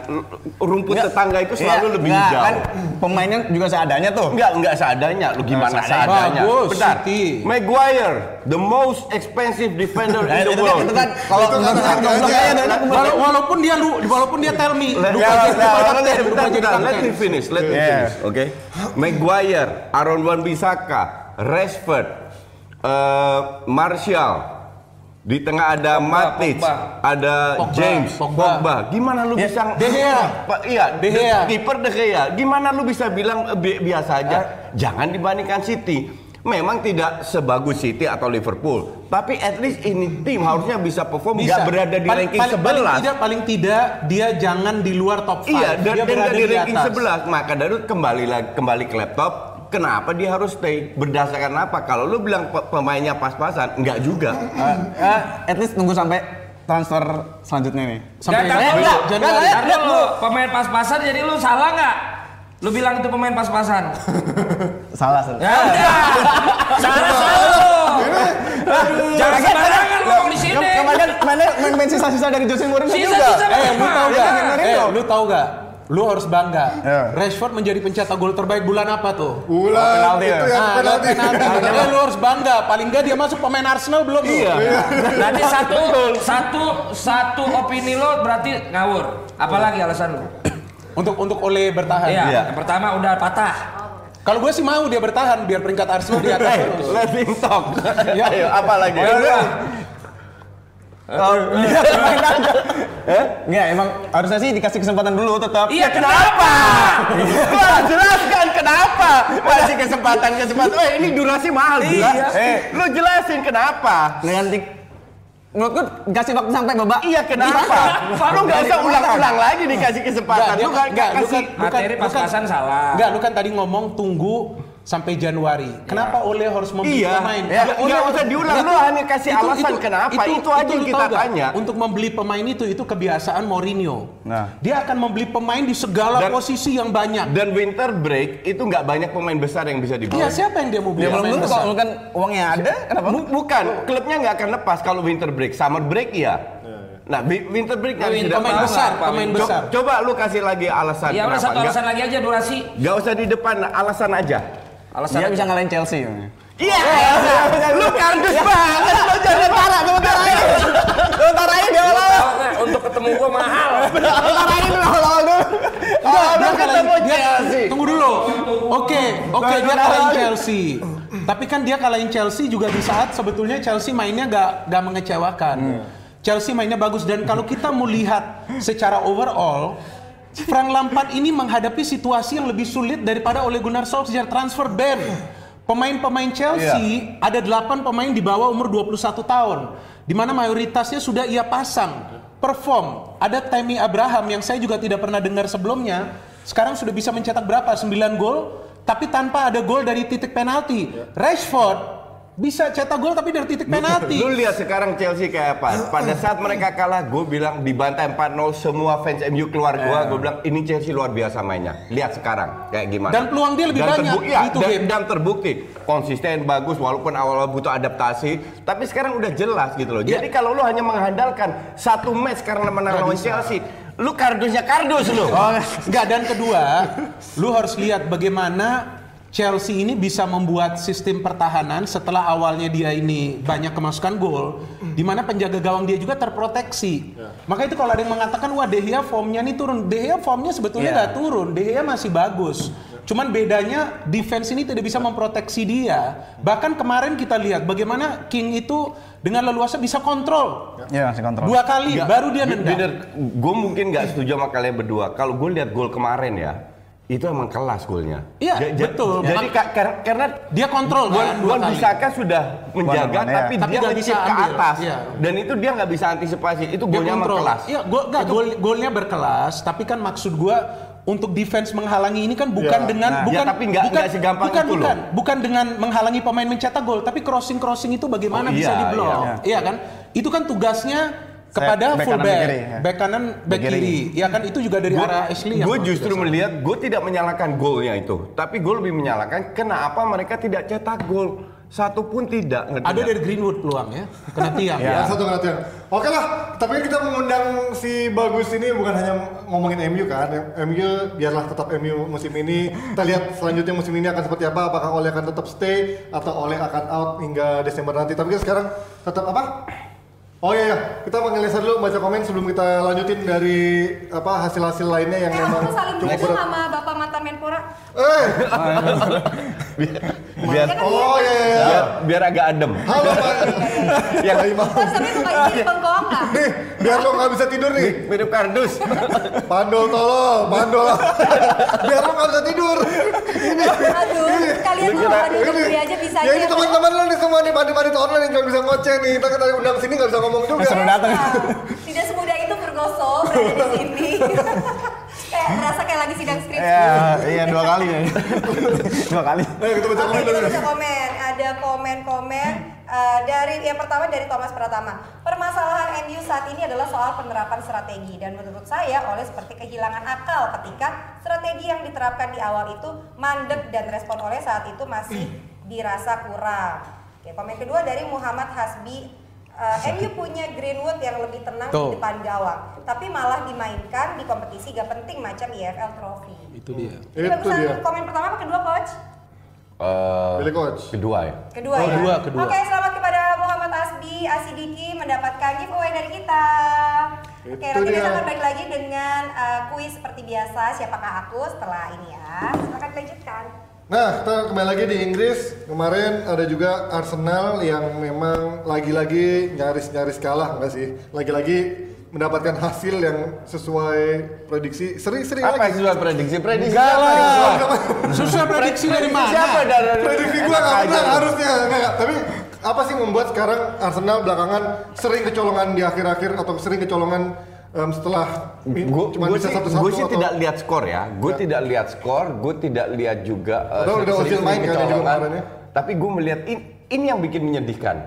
rumput Nggak. tetangga itu selalu Iya, lebih nggak, hijau. kan pemainnya juga seadanya tuh Enggak, enggak seadanya. Lu gimana seadanya. seadanya? Bagus, Bentar. City. Maguire, the most expensive defender Nah, in the itu, kan, world. itu kan kalau kan saya walaupun dia lu, walaupun dia tell me, lupa jadi let, me finish, let me finish, oke? Maguire, Aaron Wan Bisaka, Rashford, eh, Martial, di tengah ada Matic, Pogba. ada Pogba, James, Pogba. Pogba. Gimana lu Ya, bisa? De Gea. Pak, iya, De Gea. kiper De Gea. Gimana lu bisa bilang bi- biasa aja? Jangan dibandingkan City. Memang tidak sebagus City atau Liverpool, tapi at least ini tim harusnya bisa perform, nggak berada di Paling- ranking paling- Paling 11. tidak, paling tidak dia jangan di luar top 5. Iya, dia dan berada dari di ranking atas. 11. Maka dari itu kembali lagi kembali ke laptop. Kenapa dia harus stay? Berdasarkan apa? Kalau lu bilang pe- pemainnya pas-pasan, enggak juga. Eh, eh, at least tunggu sampai transfer selanjutnya nih Sampai Januari. nggak, Ntar lihat lu pemain pas-pasan jadi lu salah nggak? Lu bilang itu pemain pas-pasan. salah salah Ya udah. Salah salah lu. Jangan sembarangan ngomong di sini. kemarin mainnya main, main sisa-sisa dari Jose Mourinho juga Sisa-sisa Eh, lu tahu Iya, gak? Mourinho. Eh, lu tahu gak? Lu harus bangga. Iya. Rashford menjadi pencetak gol terbaik bulan apa tuh? Bulan penalti itu ya? yang Ah, penalti. penalti. Eh, lu harus bangga. Paling gak dia masuk pemain Arsenal belum? Iya. Berarti satu satu satu opini lo berarti ngawur. Apalagi alasan lu? Untuk untuk oleh bertahan. Iya. Iya. Yang pertama udah patah. Kalau gue sih mau dia bertahan biar peringkat Arsenal di atas terus. him talk. Ayo, apa lagi? Nggak, emang harusnya sih dikasih kesempatan dulu tetap Iya kenapa? Wah, jelaskan kenapa kasih kesempatan kesempatan. Eh, ini durasi mahal gila. Iya. Eh, lu jelasin kenapa? dengan tik menurutku kasih waktu sampai babak Iya kenapa? Lu nggak usah ulang-ulang lagi dikasih kesempatan. Enggak, Lu nggak enggak, lu kasih. kan- Materi bukan- pas-pasan salah. Enggak, lu kan tadi ngomong tunggu sampai Januari. Kenapa Oleh harus membeli Iya, pemain? ya, Oleh usah diulang, lu hanya kasih alasan kenapa, itu aja yang kita tanya. Untuk membeli pemain itu itu kebiasaan Mourinho. Nah. Dia akan membeli pemain di segala Dan- posisi yang banyak. Dan winter break itu nggak banyak pemain besar yang bisa Iya, dibawa. siapa yang dia mau beli? ya belum pemain tentu besar? kalau kan uangnya ada kenapa Bu- bukan, klubnya nggak akan lepas kalau winter break. Summer break iya. Nah, wi- winter break Winter tidak pemain besar, pemain besar. Coba lu kasih lagi alasan Ya udah satu alasan lagi aja durasi. nggak usah di depan, alasan aja. Alasan dia bisa ngalahin Chelsea Iya, lu kardus banget, lu jangan parah sebentar aja. sebentar aja dia awal Tahu nggak, Untuk ketemu gua mahal. sebentar aja dulu awal awal dulu dia ketemu dia, Chelsea. Tunggu dulu. Oke, oke dia lagi. Chelsea. Tapi kan dia kalahin Chelsea juga di saat sebetulnya Chelsea mainnya gak, gak mengecewakan. Chelsea mainnya bagus dan kalau kita mau lihat secara overall Frank Lampard ini menghadapi situasi yang lebih sulit daripada Ole Gunnar Solskjaer transfer ban. Pemain-pemain Chelsea ada 8 pemain di bawah umur 21 tahun di mana mayoritasnya sudah ia pasang perform. Ada Tammy Abraham yang saya juga tidak pernah dengar sebelumnya. Sekarang sudah bisa mencetak berapa? 9 gol tapi tanpa ada gol dari titik penalti. Rashford bisa cetak gol tapi dari titik penalti. Lu lihat sekarang Chelsea kayak apa? Pada saat mereka kalah, gue bilang dibantai 4-0 semua fans MU keluar gua, gue bilang ini Chelsea luar biasa mainnya. Lihat sekarang kayak gimana. Dan peluang dia lebih Dan banyak terbu- iya, di itu dan, game. dan terbukti konsisten bagus walaupun awal-awal butuh adaptasi, tapi sekarang udah jelas gitu loh. Iya. Jadi kalau lu hanya mengandalkan satu match karena menang lawan Chelsea, lu kardusnya kardus lu. Enggak dan kedua, lu harus lihat bagaimana Chelsea ini bisa membuat sistem pertahanan setelah awalnya dia ini banyak kemasukan gol, di mana penjaga gawang dia juga terproteksi. Maka itu kalau ada yang mengatakan wah De Gea formnya ini turun, De Gea formnya sebetulnya Iya. nggak turun, De Gea masih bagus. Cuman bedanya defense ini tidak bisa memproteksi dia. Bahkan kemarin kita lihat bagaimana King itu dengan leluasa bisa kontrol Iya, masih kontrol. dua kali, Nggak, baru dia nendang. Bener, gue mungkin nggak setuju sama kalian berdua. Kalau gue lihat gol kemarin ya, itu emang kelas golnya. Iya, Ja- ja- betul. Jadi ka- kar- karena Dia kontrol Wan, kan dua kali. Bisaka sudah menjaga, Wan, iya. tapi, Tapi dia nggak ngecip bisa ke atas. Iya. Dan itu dia nggak bisa antisipasi. Itu Dia golnya emang kontrol. kelas. Iya, gol, enggak, gol, golnya berkelas, tapi kan maksud gua untuk defense menghalangi ini kan bukan Iya. dengan Nah, bukan ya, tapi nggak- bukan, nggak segampang bukan, itu loh. bukan, bukan dengan menghalangi pemain mencetak gol, tapi crossing crossing itu bagaimana Oh, bisa iya, diblok, iya. iya kan? Itu kan tugasnya kepada back kanan, fullback, back kiri, ya. back kanan, back Back kiri. kiri, ya kan itu juga dari arah Ashley yang Gue justru biasa. melihat, gue tidak menyalahkan golnya itu, tapi gue lebih menyalahkan kenapa mereka tidak cetak gol satu pun tidak. ngerti ada dari Greenwood peluang ya, kena tiang. Ya, satu perhatian. Oke lah, tapi kan kita mengundang si Bagus ini bukan hanya ngomongin MU kan. MU biarlah tetap MU musim ini. Kita lihat selanjutnya musim ini akan seperti apa. Apakah Oleh akan tetap stay atau Oleh akan out hingga Desember nanti. Tapi kan sekarang tetap apa? Oh iya, iya. kita mengelisar dulu baca komen sebelum kita lanjutin dari apa hasil-hasil lainnya yang Eh, memang aku saling cukup berat. sama Bapak mantan Menpora. Eh, biar, oh iya iya. iya. biar, biar agak adem. Halo Pak. yang Kan izin bengkoang nggak? Nih, biar lo nggak bisa tidur nih. mirip kardus. Pandol tolol, pandol. biar lo nggak bisa tidur. Aduh, kalian tuh kira- ada negeri aja bisa ya aja. ini teman-teman lo nih semua nih mandi-mandi online yang cuma bisa ngoceh nih. Kita kita undang sini nggak bisa ngomong juga. Seru datang. Nah, Tidak semudah itu bergoso berada di sini. kayak berasa kayak lagi sidang skripsi. Iya, iya dua kali ya. dua kali. Ayo kita baca komen kita dulu. baca komen. Ada komen-komen eh, dari yang pertama dari Thomas Pratama. Permasalahan MU saat ini adalah soal penerapan strategi dan menurut saya oleh seperti kehilangan akal ketika strategi yang diterapkan di awal itu mandek dan respon oleh saat itu masih dirasa kurang. Oke, komen kedua dari Muhammad Hasbi. Eh, MU punya Greenwood yang lebih tenang Tuh. di depan gawang, tapi malah dimainkan di kompetisi gak penting macam IFL Trophy. Itu dia. Ini Itu bagusan dia. komen pertama apa kedua coach? Eh, Pilih coach. kedua ya. Kedua Oh, ya. kedua, kedua. Oke, selamat kepada Muhammad Asbi Asidiki mendapatkan giveaway dari kita. Oke, Itu nanti dia. kita akan balik lagi dengan uh, kuis seperti biasa. Siapakah aku setelah ini ya? Silakan dilanjutkan. Nah, kita kembali lagi di Inggris. Kemarin ada juga Arsenal yang memang lagi-lagi nyaris-nyaris kalah, enggak sih? Lagi-lagi mendapatkan hasil yang sesuai prediksi. Seri-seri Apa lagi. yang sesuai prediksi? Prediksi Enggak siapa lah. yang sesuai? Susah prediksi dari mana? Siapa dari Prediksi gua nggak benar harusnya. Enggak, enggak. Tapi apa sih membuat sekarang Arsenal belakangan sering kecolongan di akhir-akhir atau sering kecolongan em, setelah Gue cuma bisa sih, satu-satu gua sih atau- tidak lihat skor ya. Gue tidak lihat skor. Gue tidak lihat juga. eh, udah sering- Ozil main kan ya juga kemarin ya. Tapi gue melihat ini, ini yang bikin menyedihkan.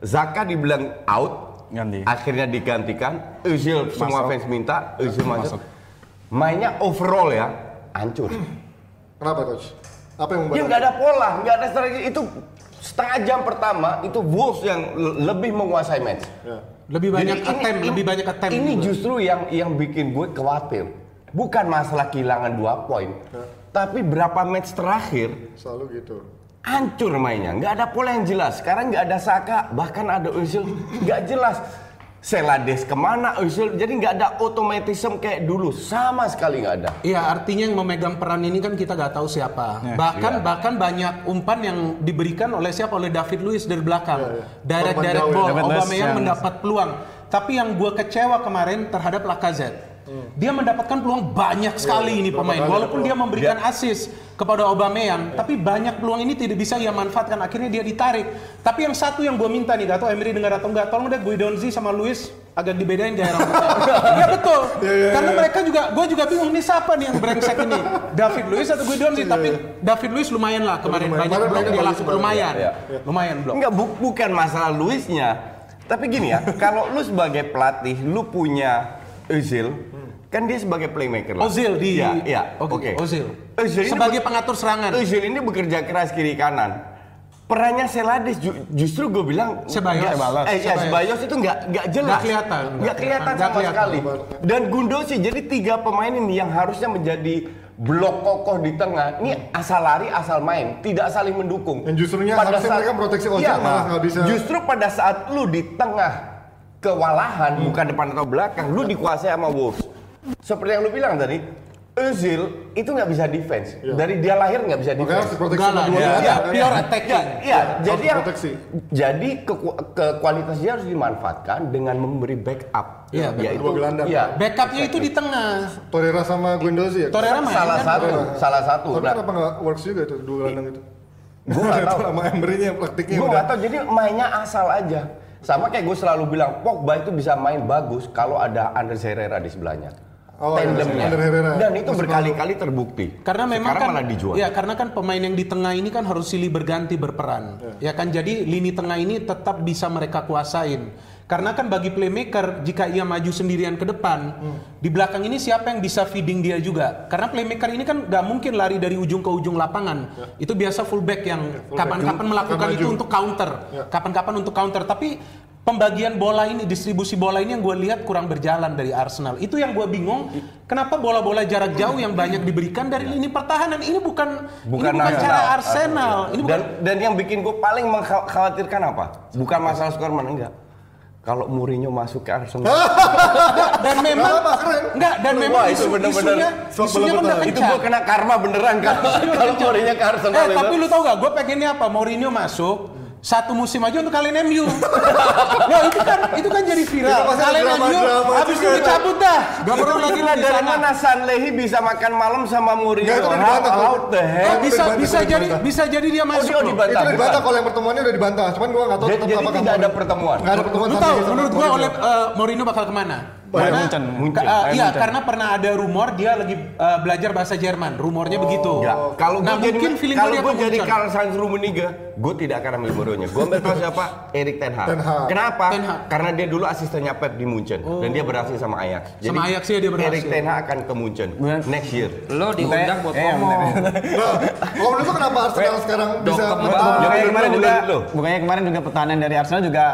Zaka dibilang out, Ganti. akhirnya digantikan. Ozil semua fans minta, Ozil masuk. Masuk. Mainnya overall ya, hancur. Kenapa coach? Apa yang membuat? Ya nggak ada pola, nggak ada strategi. Itu setengah jam pertama itu Wolves yang le- lebih menguasai match. Ya. Lebih banyak Jadi attempt, ini- lebih banyak attempt. Ini juga. justru yang yang bikin gue khawatir. Bukan masalah kehilangan dua poin, tapi berapa match terakhir Selalu gitu. hancur mainnya. Nggak ada pola yang jelas. Sekarang nggak ada Saka, bahkan ada Özil nggak jelas. Selades ke mana Özil? Jadi nggak ada otomatisme kayak dulu, sama sekali nggak ada. Iya, artinya yang memegang peran ini kan kita nggak tahu siapa. Ya. bahkan Iya. bahkan banyak umpan yang diberikan oleh siapa? Oleh David Luiz dari belakang. Iya, iya. Direct direct ya. ball. Aubameyang yang- mendapat peluang. Tapi yang gua kecewa kemarin terhadap Lacazette. Dia mendapatkan peluang banyak sekali ini berapa pemain. Walaupun dia memberikan assist kepada Aubameyang, tapi banyak peluang ini tidak bisa ia manfaatkan. Akhirnya dia ditarik. Tapi yang satu yang gua minta nih, gak tau Emery dengar atau enggak, tolong deh Guidonzi sama Luis agak dibedain gaya rambutnya. Iya betul. Karena mereka juga, gue juga bingung nih siapa nih yang brengsek ini. David Luiz atau Guidon sih, tapi David Luiz lumayan lah kemarin Lumayan. banyak blok dia langsung lumayan, Iya. lumayan blok. Enggak, bu- bukan masalah Luisnya. Tapi gini ya, kalau lu sebagai pelatih, lu punya Özil, kan dia sebagai playmaker lah. Ozil di, Iya, iya. Oke, Oke. Ozil. Özil ini Sebagai pengatur serangan. Özil ini bekerja keras kiri kanan. Perannya Selades ju- justru gue bilang Ceballos. nggak- Ceballos. Eh, ya, Ceballos itu nggak nggak jelas. Nggak kelihatan. Nggak kelihatan sama kelihatan. sekali. Dan Gundosi jadi tiga pemain ini yang harusnya menjadi blok kokoh di tengah. Ini asal lari, asal main, tidak saling mendukung. Dan justrunya harusnya mereka proteksi Ozil, Iya, malah nggak bisa. Justru pada saat lu di tengah kewalahan, Hmm. bukan depan atau belakang, lu dikuasai sama Wolves. Seperti yang lu bilang tadi, Özil itu nggak bisa defense. Dari dia lahir nggak bisa. Makanya harus defense. Enggak sama lah, duanya dia kan. pure attacking. Iya, jadi yang proteksi. jadi ke, ke kualitas dia harus dimanfaatkan dengan memberi backup. Iya, yaitu dua gelandang. Iya. Backupnya itu di tengah. Torreira sama Guendouzi ya. Torreira main Salah kan? satu, salah satu. Tapi Nah, kenapa nggak works juga itu dua gelandang itu? Gua nggak tahu. sama Emery-nya praktiknya Gue nggak tahu. Jadi mainnya asal aja. Sama kayak gue selalu bilang, Pogba itu bisa main bagus kalau ada Andres Herrera di sebelahnya. Oh, iya, Tandemnya. Dan itu berkali-kali terbukti. Karena memang Sekarang kan malah dijual. ya karena kan pemain yang di tengah ini kan harus silih berganti berperan. Ya kan jadi lini tengah ini tetap bisa mereka kuasain. Karena kan bagi playmaker jika ia maju sendirian ke depan, di belakang ini siapa yang bisa feeding dia juga? Karena playmaker ini kan nggak mungkin lari dari ujung ke ujung lapangan. Itu biasa fullback yang kapan-kapan melakukan Akan itu maju. untuk counter, kapan-kapan untuk counter. Tapi pembagian bola ini, distribusi bola ini yang gue lihat kurang berjalan dari Arsenal. Itu yang gue bingung. Kenapa bola-bola jarak jauh yang banyak diberikan dari lini pertahanan ini bukan, Bukan ini bukan Arsenal. cara Arsenal. Ini bukan Dan dan yang bikin gue paling mengkhawatirkan apa? Bukan masalah skor mana enggak. Kalau Mourinho masuk ke Arsenal, dan memang keren. enggak dan Wah, memang itu isu, bener-bener isunya swap isunya kan bola udah betul. itu gue kena karma beneran kan. Kalau Mourinho ke Arsenal Eh, itu. tapi lu tau gak, gue pengennya apa? Mourinho masuk, satu musim aja untuk kalian MU. Wah itu kan itu kan jadi viral. Kalian drama- MU, habis itu dicabut dah. Gak perlu lagi di dari sana. mana Sanlehi bisa makan malam sama Mourinho? Nggak, itu How, dibantah, how the Eh, heck? bisa bisa jadi bisa jadi dia masuk. dia loh. dibantah. Itu bukan. dibantah kalau yang pertemuannya udah dibantah. Cuman gua nggak tahu Jadi, tetap jadi apakah tidak ada pertemuan. Nggak ada pertemuan Lu tahu menurut gua oleh eh, Mourinho bakal ke mana? Bayern Karena- Munchen. Munchen. Ka- Bayern iya, Munchen. karena pernah ada rumor dia lagi eh, belajar bahasa Jerman. Rumornya begitu. Ya, kalau nah, gue jadi mungkin feeling kalau gue jadi. Karl Sainz Rummenigge, gue tidak akan ambil Mourinho. Gue ambil tahu siapa? Erik Ten Hag. Ten Hag. Kenapa? Ten Hag. Karena dia dulu asistennya Pep di Munchen dan dia berhasil sama Ajax. Sama Ajax ya dia berhasil. Erik Ten Hag akan ke Munchen next year. Lo diundang buat ngomong. Nah, menurut lu kenapa Arsenal sekarang bisa kemarin juga, bukannya kemarin juga pertahanan dari Arsenal juga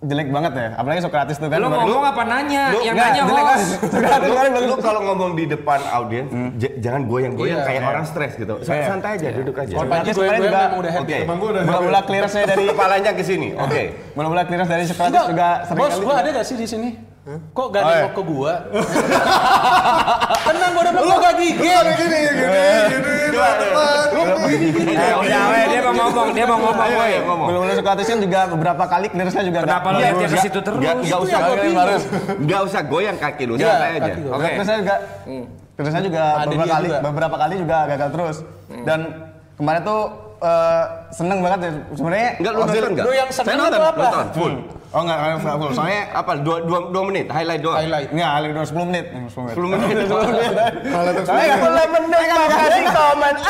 jelek banget ya. Apalagi Socrates tuh kan. Lo baru- ngomong apa nanya? Lu- Yang Nggak, nanya jelek host. Socrates kemarin bagus. Lu kalau ngomong di depan audiens, j- jangan goyang-goyang Iya. kayak orang stres gitu. Iya. Santai aja, duduk aja. Gue kemarin gue juga- udah happy. Gua udah Bola-bola clearance-nya dari Kepalanya ke sini. Oke. bola-bola clearance dari Socrates Enggak, juga sering bos, kali. gua ada gak sih di sini? Kok gak iya. nengok ke gua? Tenang, gua udah mau gak gigi. Gini, gini, gini, gini, teman. Eh, udah, weh, dia mau ngomong, dia mau ngomong, Ayo, weh. ayo, ngomong. Bola-bola Socrates kan juga beberapa kali clearance-nya juga Kenapa lihat dia ke situ terus? Nggak nggak Itu usah yang gua bingung. nggak usah goyang kaki lu, Iya, santai aja. Oke. Terusnya juga, terusnya juga Ada beberapa dia kali, juga. beberapa kali juga gagal terus. Dan kemarin tuh eh, seneng banget ya sebenarnya. Enggak lu nonton enggak? Lu yang Saya seneng apa? nonton, full. Oh enggak, enggak full. Soalnya Apa? Dua, dua, dua menit, highlight doang. Highlight. enggak, ada udah 10 menit. 10 menit. 10 menit. Kalau sebenarnya- kalau menit Makasih komen.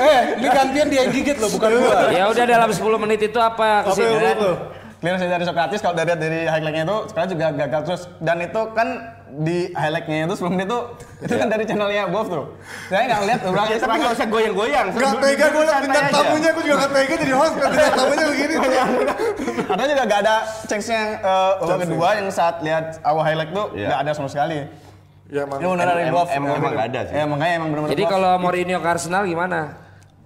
Eh, ini gantian dia yang gigit loh, bukan gua. Ya udah dalam 10 menit itu apa menurut lu? Clearance dari Socrates kalau dari dari highlightnya itu sekarang juga gagal terus dan itu kan di highlightnya itu sebelum itu itu kan dari channelnya Wolf tuh. Saya nggak lihat beberapa Ya, tapi nggak usah goyang-goyang. Nggak tega gue liat bintang tamunya, gue juga nggak tega jadi host, bintang tamunya begini. Ada juga gak ada chance-nya uh, babak kedua yang saat lihat awal highlight tuh Iya. nggak ada sama sekali. Ya emang. Ini dari em- emang nggak ada sih. Ya makanya emang benar-benar. Jadi kalau Mourinho ke Arsenal gimana?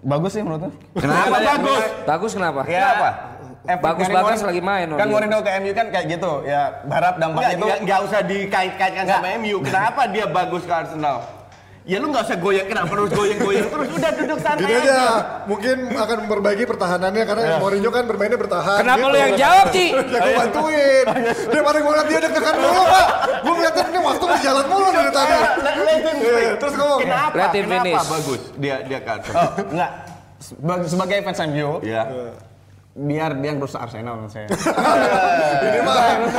bagus sih menurutku. Kenapa bagus? Bagus kenapa? Kenapa? Efek Bagus Mourinho- lagi main, Kan Mourinho. Ke MU kan kayak gitu. Ya berharap Nggak, dampaknya itu nggak, usah dikait-kaitkan sama MU. Kenapa dia bagus ke Arsenal? Ya lu nggak usah goyang, kenapa harus goyang-goyang terus? Udah duduk santai Gini aja. aja, mungkin akan memperbaiki pertahanannya karena Mourinho kan bermainnya bertahan. Kenapa gitu. lu yang jawab, Ci? Ya gue bantuin. Daripada gue liat dia deg-degan mulu, Pak. Gue ngeliatin ini waktu berjalan mulu dari tadi. Iya, speak. terus ngomong. Kenapa? Let him Kenapa finish. bagus dia dia Arsenal? Oh, enggak. Sebagai, sebagai fans MU, Ya. Biar dia ngerusak Arsenal menurut saya. Ini mah,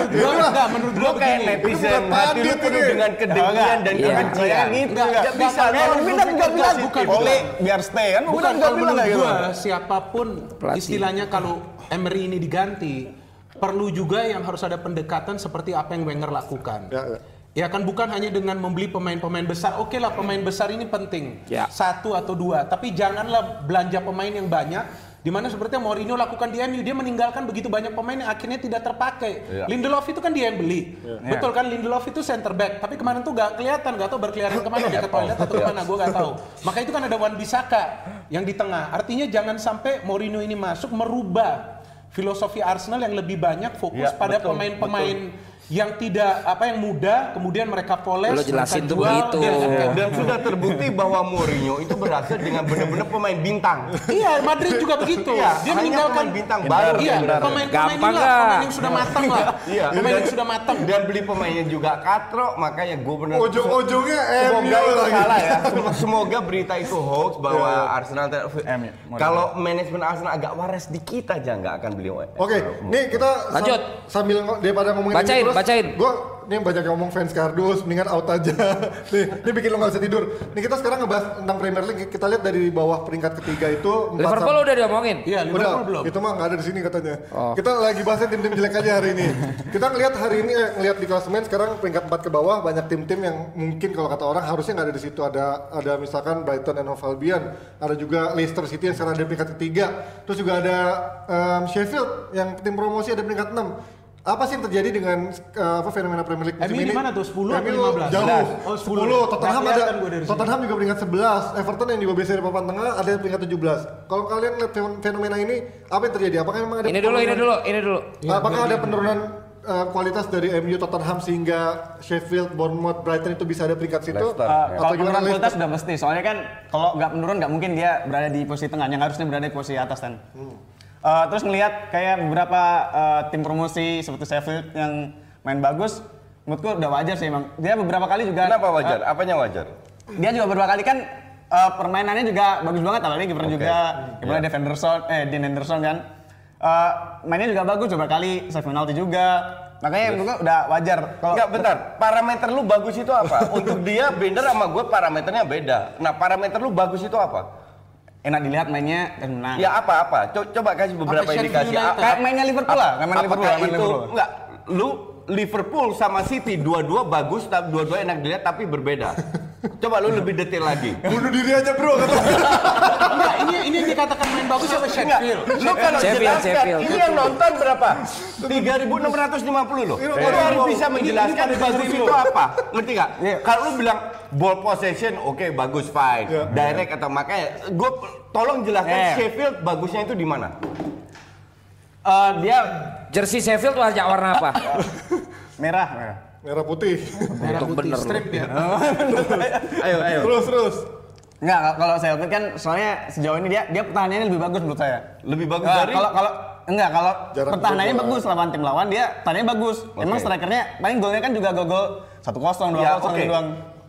Gua enggak menurut gua kayak netizen, hati lu penuh dengan kedengkian dan kebencian. gitu Nggak- enggak. nggak bisa. Bidan enggak bilang bukan, bukan. bukan. Oleh biar stay kan. Bukan enggak kalau bilang gitu. gua siapa pun istilahnya kalau Emery ini diganti perlu juga yang harus ada pendekatan seperti apa yang Wenger lakukan. Ya, ya. Ya kan bukan hanya dengan membeli pemain-pemain besar. Oke lah pemain besar ini penting. Ya. Satu atau dua. Tapi janganlah belanja pemain yang banyak. Di mana seperti yang Mourinho lakukan di MU. Dia meninggalkan begitu banyak pemain yang akhirnya tidak terpakai. Ya. Lindelof itu kan dia yang beli. Betul kan Lindelof itu center back. Tapi kemarin tuh gak kelihatan. Gak tahu berkeliaran ke mana. Dia ke toilet atau ke mana. Gue gak tahu. Maka itu kan ada Wan Bisaka yang di tengah. Artinya jangan sampai Mourinho ini masuk merubah filosofi Arsenal yang lebih banyak fokus Ya, pada pemain-pemain yang tidak apa yang muda kemudian mereka poles Lo jelasin mereka tuh jual, begitu. Dan, dan sudah terbukti bahwa Mourinho itu berhasil dengan benar-benar pemain bintang. Iya, Madrid juga begitu. Iya, dia hanya meninggalkan pemain bintang baru. Iya, Gampang inilah, nggak? pemain yang sudah matang lah. Iya. Pemain yang sudah matang. Dan beli pemainnya juga katro, makanya gue benar. Ujung-ujungnya Semoga MU itu lagi. salah ya. Sem- Semoga berita itu hoax bahwa Arsenal ter- MU. kalau manajemen Arsenal agak waras dikit aja nggak akan beli. Oke, nih kita Lanjut. sambil daripada ngomongin Bacain, bacain. Gue nih banyak yang ngomong fans kardus, mendingan out aja. nih, ini bikin lo gak bisa tidur. Nih kita sekarang ngebahas tentang Premier League. Kita lihat dari bawah peringkat ketiga itu. Liverpool udah diomongin. Iya, Udah, Liverpool belum. itu mah nggak ada di sini katanya. Oh. Kita lagi bahasnya tim-tim jelek aja hari ini. Kita ngelihat hari ini, eh, ngelihat di klasemen sekarang peringkat 4 ke bawah banyak tim-tim yang mungkin kalau kata orang harusnya nggak ada di situ. Ada ada misalkan Brighton and Hove Albion, ada juga Leicester City yang sekarang ada di peringkat ketiga. Terus juga ada em, Sheffield yang tim promosi ada di peringkat 6. Apa sih yang terjadi dengan apa fenomena Premier League musim MU di ini? mana tuh? 10 atau MU 15? Jauh. Oh, 10. 10. Tottenham Nggak ada. Tottenham juga peringkat 11. Everton yang juga biasa di papan tengah ada di peringkat 17. Kalau kalian lihat fen- fenomena ini, apa yang terjadi? Apakah memang ada Ini dulu, ini dulu, ini dulu. Apakah ada penurunan uh, kualitas dari MU Tottenham sehingga Sheffield, Bournemouth, Brighton itu bisa ada peringkat situ? Leicester. Uh, Atau kalau gimana penurunan kualitas Leicester? udah mesti. Soalnya kan kalau nggak menurun nggak mungkin dia berada di posisi tengah. Yang harusnya berada di posisi atas kan. Uh, terus ngelihat kayak beberapa uh, tim promosi seperti Sheffield yang main bagus, menurutku udah wajar sih emang. Dia beberapa kali juga. Kenapa uh, wajar? Apanya wajar? dia juga beberapa kali kan uh, permainannya juga bagus banget apalagi kiper Oke. juga kipernya Dean Henderson eh Dean Henderson kan Uh, mainnya juga bagus beberapa kali save penalti juga makanya menurut gua udah wajar kalau Enggak, bentar. Parameter lu bagus itu apa? Untuk dia Bender sama gue parameternya beda. Nah, parameter lu bagus itu apa? Enak dilihat mainnya dan menang Ya apa-apa. Co- Coba kasih beberapa Sheffield indikasi. Kayak mainnya Liverpool lah kayak main Liverpool main itu Liverpool enggak lu Liverpool sama City dua-dua bagus tapi dua-dua enak dilihat tapi berbeda. Coba lu lebih detail lagi. Bunuh diri aja bro kata. Enggak, ini ini yang dikatakan main bagus sama Sheffield. lu kalau Sheffield, jelaskan, Sheffield. ini yang nonton berapa? 3.650 loh. Ini Lu harus bisa ini- menjelaskan bagus itu apa. Ngerti nggak? Iya. Kalau lu bilang ball possession, oke bagus fine. Iya. Direct atau makanya gue tolong jelaskan Iya. Sheffield bagusnya itu di mana? Uh, dia Jersey Sheffield warna warna apa? merah merah Merah putih. Merah putih bener strip ya. Ayo, ayo. terus terus. Enggak, kalau- lihat kan soalnya sejauh ini dia dia pertahanannya lebih bagus menurut saya. Lebih bagus Nah, dari kalau kalau enggak kalau Jarak pertahanannya bagus lawan tim lawan dia pertahanannya bagus. Emang Oke. strikernya paling golnya kan juga gol-gol 1-0, 2-0 Ya, oke. doang.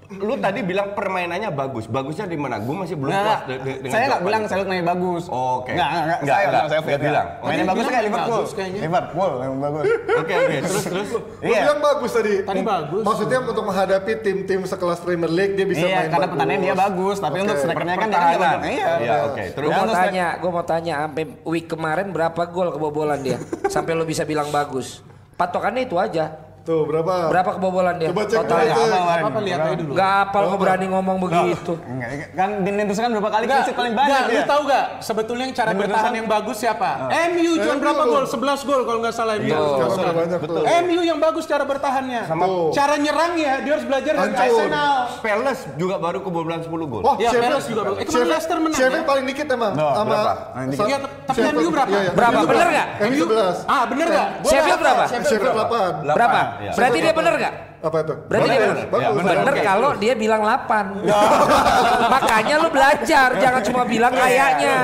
Lu tadi bilang permainannya bagus. Bagusnya di mana? Gue masih belum Nggak, puas de- de- dengan saya nggak bilang saya mainnya bagus. Oke. Enggak, enggak, enggak. Nggak, saya nggak, saya nggak bilang. Mainnya Oh, bagus bilang kayak main Liverpool. bagus kayaknya. Liverpool yang bagus. Oke, oke. Terus, terus. Lu Iya. bilang bagus tadi. Tadi bagus. Maksudnya untuk menghadapi tim-tim sekelas Premier League dia bisa Iya, main karena bagus. pertahanannya dia bagus, tapi untuk strikernya kan dia kan Pertahanan. nggak bagus. Iya. Iya, oke. Terus. Gue mau tanya, gue mau tanya sampai week kemarin berapa gol kebobolan dia? Sampai lo bisa bilang bagus. Patokannya itu aja. Tuh berapa? Berapa kebobolan dia? Coba cek Totalnya. Apa lihat aja dulu. Gak apal kok berani ngomong begitu. Enggak, kan Dean Henderson kan berapa kali sheet paling banyak enggak, lu tahu gak sebetulnya yang cara bertahan yang bagus siapa? MU cuma berapa gol? 11 gol kalau nggak salah MU. Banyak tuh. MU yang bagus cara bertahannya. Tuh. Cara nyerangnya dia harus belajar dari. Arsenal. Palace juga baru kebobolan 10 gol. Oh, Ya, Palace juga bagus. Eh, kemarin Leicester menang, Sheffield ya? paling dikit emang. No, sama berapa? sa- Iya, tapi MU berapa? Iya, iya. Berapa? MU Bener nggak? MU 11. Ah, bener gak? Gua Sheffield berapa? Sheffield 8. Berapa? Iya. Berarti dia bener gak? Apa itu? Berarti dia Bener. Bagus. Ya, Bener Oke, kalau dia bilang 8. Makanya lu belajar, jangan cuma bilang kayaknya.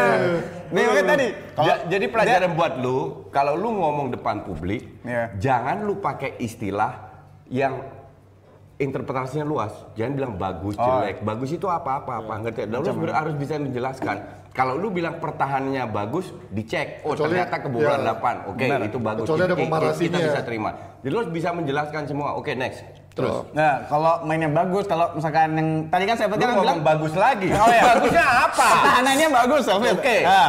Nih, oke tadi. Ja- jadi pelajaran buat lu, kalau lu ngomong depan publik, Iya. jangan lu pakai istilah yang interpretasinya luas. Jangan bilang bagus, Oh. jelek. Bagus itu apa-apa apa, ngerti? Dan lu harus bisa menjelaskan Kalau lu bilang pertahanannya bagus, dicek. Oh Kecuali- ternyata kebobolan ya. 8. Oke, Benar. itu bagus. Kecuali ada Kita- bisa terima. Jadi lu bisa menjelaskan semua. Oke, next. Terus. Nah, kalau mainnya bagus, kalau misalkan yang tadi kan saya kan ngomong bilang bagus lagi. Oh ya, Bagusnya apa? Pertahanannya bagus. Oke. Nah,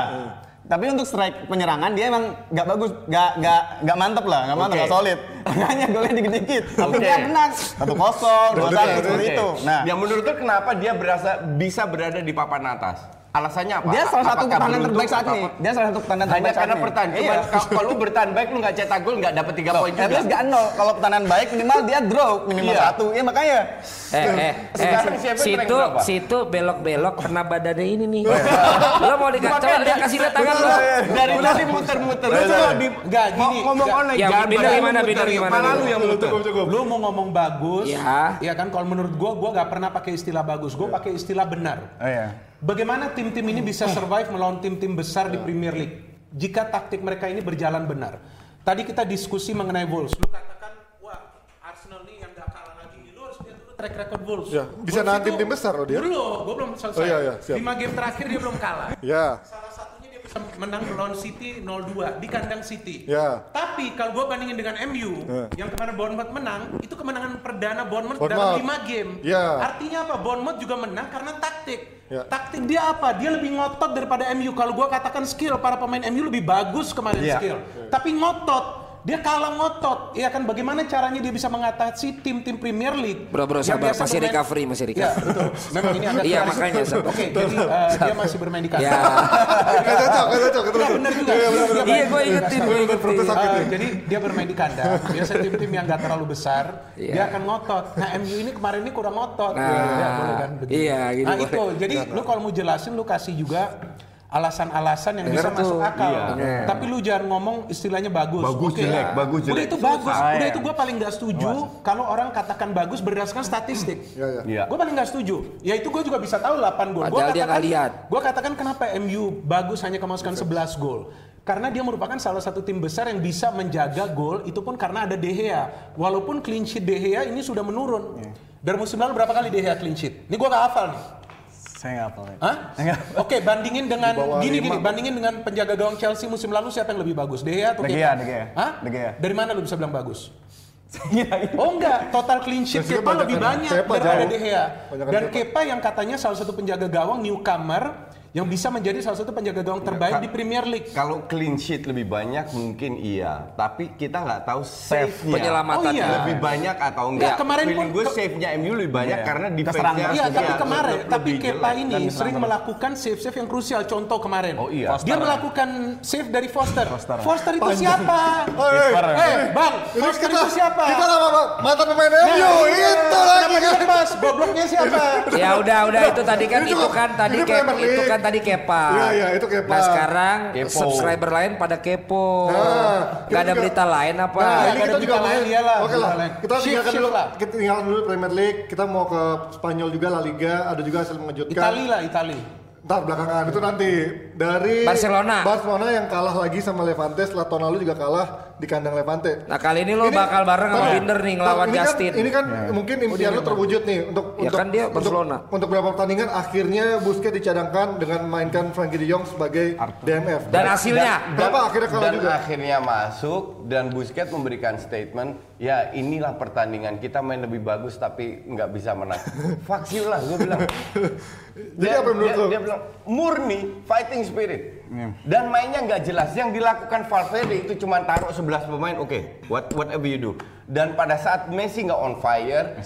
tapi untuk strike penyerangan dia emang nggak bagus, nggak nggak nggak mantep lah, nggak mantep, nggak solid. Makanya golnya dikit-dikit. Tapi Oke. dia menang satu kosong, dua satu seperti itu. Nah, yang menurut lu kenapa dia berasa bisa berada di papan atas? Alasannya apa? dia salah satu pertahanan terbaik saat ini. Dia salah satu pertahanan Hanya terbaik saat karena pertahanan. Iya. Cuman kalau- lu bertahan baik lu nggak cetak gol nggak dapat 3 poin juga. least nggak nol. Kalau pertahanan baik minimal dia draw minimal Iya. satu. Ya makanya. Eh, eh, eh, Sekarang siapa yang situ, situ belok-belok kena badannya ini nih. lo mau dikacau, dia kasih lihat tangan lo. Dari tadi muter-muter. Lu coba di Enggak, mau gini. ngomong Enggak. online Ya, badan gimana, muter, gimana dulu. lu yang muter. Lu mau ngomong bagus, Ya. ya kan kalau menurut gua gua nggak pernah pakai istilah bagus, gua pakai istilah benar. Oh iya. Bagaimana tim-tim ini bisa survive melawan tim-tim besar di Premier League jika taktik mereka ini berjalan benar? Tadi kita diskusi mengenai Wolves. Lu katakan, wah Arsenal nih yang nggak kalah lagi. Lu harus lihat dulu track record Wolves. Ya, bisa Wolves nahan itu- tim-tim besar loh dia. Belum, gua belum selesai. Oh, iya, iya, siap. Lima game terakhir dia belum kalah. Ya. Salah menang lawan City 0-2 di kandang City. Ya. Tapi kalau gue bandingin dengan MU Ya. yang kemarin Bournemouth menang, itu kemenangan perdana Bournemouth, Bournemouth. dalam 5 game. Ya. Artinya apa? Bournemouth juga menang karena taktik. Ya. Taktik dia apa? Dia lebih ngotot daripada MU. Kalau gua katakan skill para pemain MU lebih bagus kemarin Ya. skill. Tapi ngotot. Dia kalah ngotot, ya kan? Bagaimana caranya dia bisa mengatasi tim-tim Premier League? Bro, bro, sabar. Masih bermain- recovery, masih Ya, recovery. betul. Memang ini agak Iya, makanya. Oke, jadi uh, dia masih bermain di kandang. Ya. Gak cocok, gak cocok. Terus. Iya, benar juga. Iya. Iya, gue ingetin, gue ingetin. Sakit Eh, jadi dia bermain di kandang. Biasa tim-tim yang gak terlalu besar, Iya. dia akan ngotot. Nah MU ini kemarin ini kurang ngotot. Nah, ya, boleh kan? begitu. iya, gitu Nah itu, jadi lu kalau mau jelasin lu kasih juga alasan-alasan yang Bener bisa tuh. masuk akal. Iya. Tapi lu jangan ngomong istilahnya bagus. Bagus, Oke. jelek, bagus, Udah jelek. itu bagus. Susah, Udah itu gue paling gak setuju kalau orang katakan bagus berdasarkan statistik. Iya, iya. Iya. Gue paling gak setuju. Ya itu gue juga bisa tahu 8 gol. Gua Padahal dia nggak lihat. Gue katakan kenapa MU bagus hanya kemasukan 11 gol. Karena dia merupakan salah satu tim besar yang bisa menjaga gol itu pun karena ada De Gea. Walaupun clean sheet De Gea ini sudah menurun. Dari musim lalu berapa kali De Gea clean sheet? Ini gue gak hafal nih. Saya nggak hafal. ya. Hah? Enggak. Oke, bandingin dengan gini gini, bandingin dengan penjaga gawang Chelsea musim lalu siapa yang lebih bagus? De Gea atau De Kepa? Gea, De Gea. Hah? De Gea. Dari mana lu bisa bilang bagus? Oh enggak, total clean sheet Kepa banyak lebih kan. banyak Kepa daripada. De Gea. Dan. Kepa yang katanya salah satu penjaga gawang newcomer yang bisa menjadi salah satu penjaga gawang terbaik di Premier League. Kalau clean sheet lebih banyak mungkin iya, tapi kita nggak tahu save-nya. Penyelamatan. Oh, iya. Lebih banyak atau Ya, enggak. kemarin Feeling pun gue ke- save-nya MU lebih banyak Iya. karena terus. Iya, tapi kemarin, lebih tapi. Kepa ini sering melakukan save-save yang krusial. Contoh kemarin, Oh iya. dia melakukan save dari Foster. Foster. itu siapa? Iya. Eh, bang, Ini Foster kita, itu siapa? kita Bang? Mantan pemain MU, Nah, itu Kenapa lagi. dilepas? Gobloknya siapa? Ya udah udah itu tadi kan Ini itu kan tadi League. itu kan tadi Kepa. Iya, iya, itu Kepa. Nah sekarang Kepo. subscriber lain pada kepo. Nah, Gak ada juga- berita lain apa? Nah, ini ada kita juga lain, mau- iyalah, Oke lah, kita tinggalkan dulu. lah. Kita tinggalkan dulu Premier League. Kita mau ke Spanyol juga La Liga. Ada juga hasil mengejutkan. Itali lah, Itali. Ntar belakangan itu nanti dari Barcelona. Barcelona yang kalah lagi sama Levante setelah tahun lalu juga kalah di kandang Levante. Nah kali ini lo bakal bareng sama Tar- Binder nih ngelawan ini kan- Justin. ini kan mungkin impian lu terwujud nih untuk Ya untuk kan dia untuk- Barcelona. Untuk, beberapa pertandingan akhirnya Busquets dicadangkan dengan mainkan Frankie De Jong sebagai DMF. Dan hasilnya Berapa akhirnya kalah dan juga? akhirnya masuk dan Busquets memberikan statement ya inilah pertandingan kita main lebih bagus tapi nggak bisa menang fuck you lah gue bilang Jadi apa menurut dia, lo? dia bilang murni fighting spirit Dan mainnya nggak jelas. Yang dilakukan Valverde itu cuma taruh 11 pemain oke. What whatever you do. Dan pada saat Messi nggak on fire.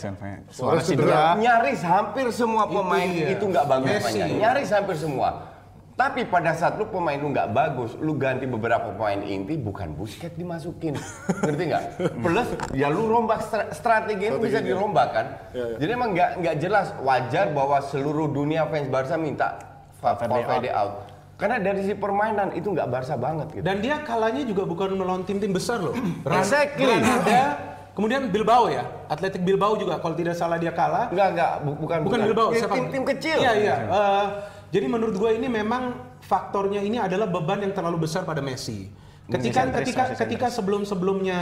Suara cedera. nyaris hampir semua pemain itu nggak bagus Messi. nyaris hampir semua. Tapi pada saat lu pemain lu nggak bagus lu ganti beberapa pemain inti bukan Busquets dimasukin. Ngerti nggak? Plus ya lu rombak stra- strategi itu bisa dirombak kan? Iya, iya. jadi emang nggak nggak jelas. Wajar bahwa seluruh dunia fans Barca minta Valverde Valverde out karena dari si permainan itu nggak Barca banget gitu Dan dia kalahnya juga bukan melawan tim-tim besar loh. Ran- Exactly. Granada, kemudian Bilbao ya. Atletik Bilbao juga kalau tidak salah dia kalah. nggak nggak bu- bukan Bukan Bilbao, Ya, siapa? tim-tim kecil Iya, iya. Eh, jadi menurut gue ini memang faktornya ini adalah beban yang terlalu besar pada Messi. Ketika Messi ketika Messi ketika sebelum-sebelumnya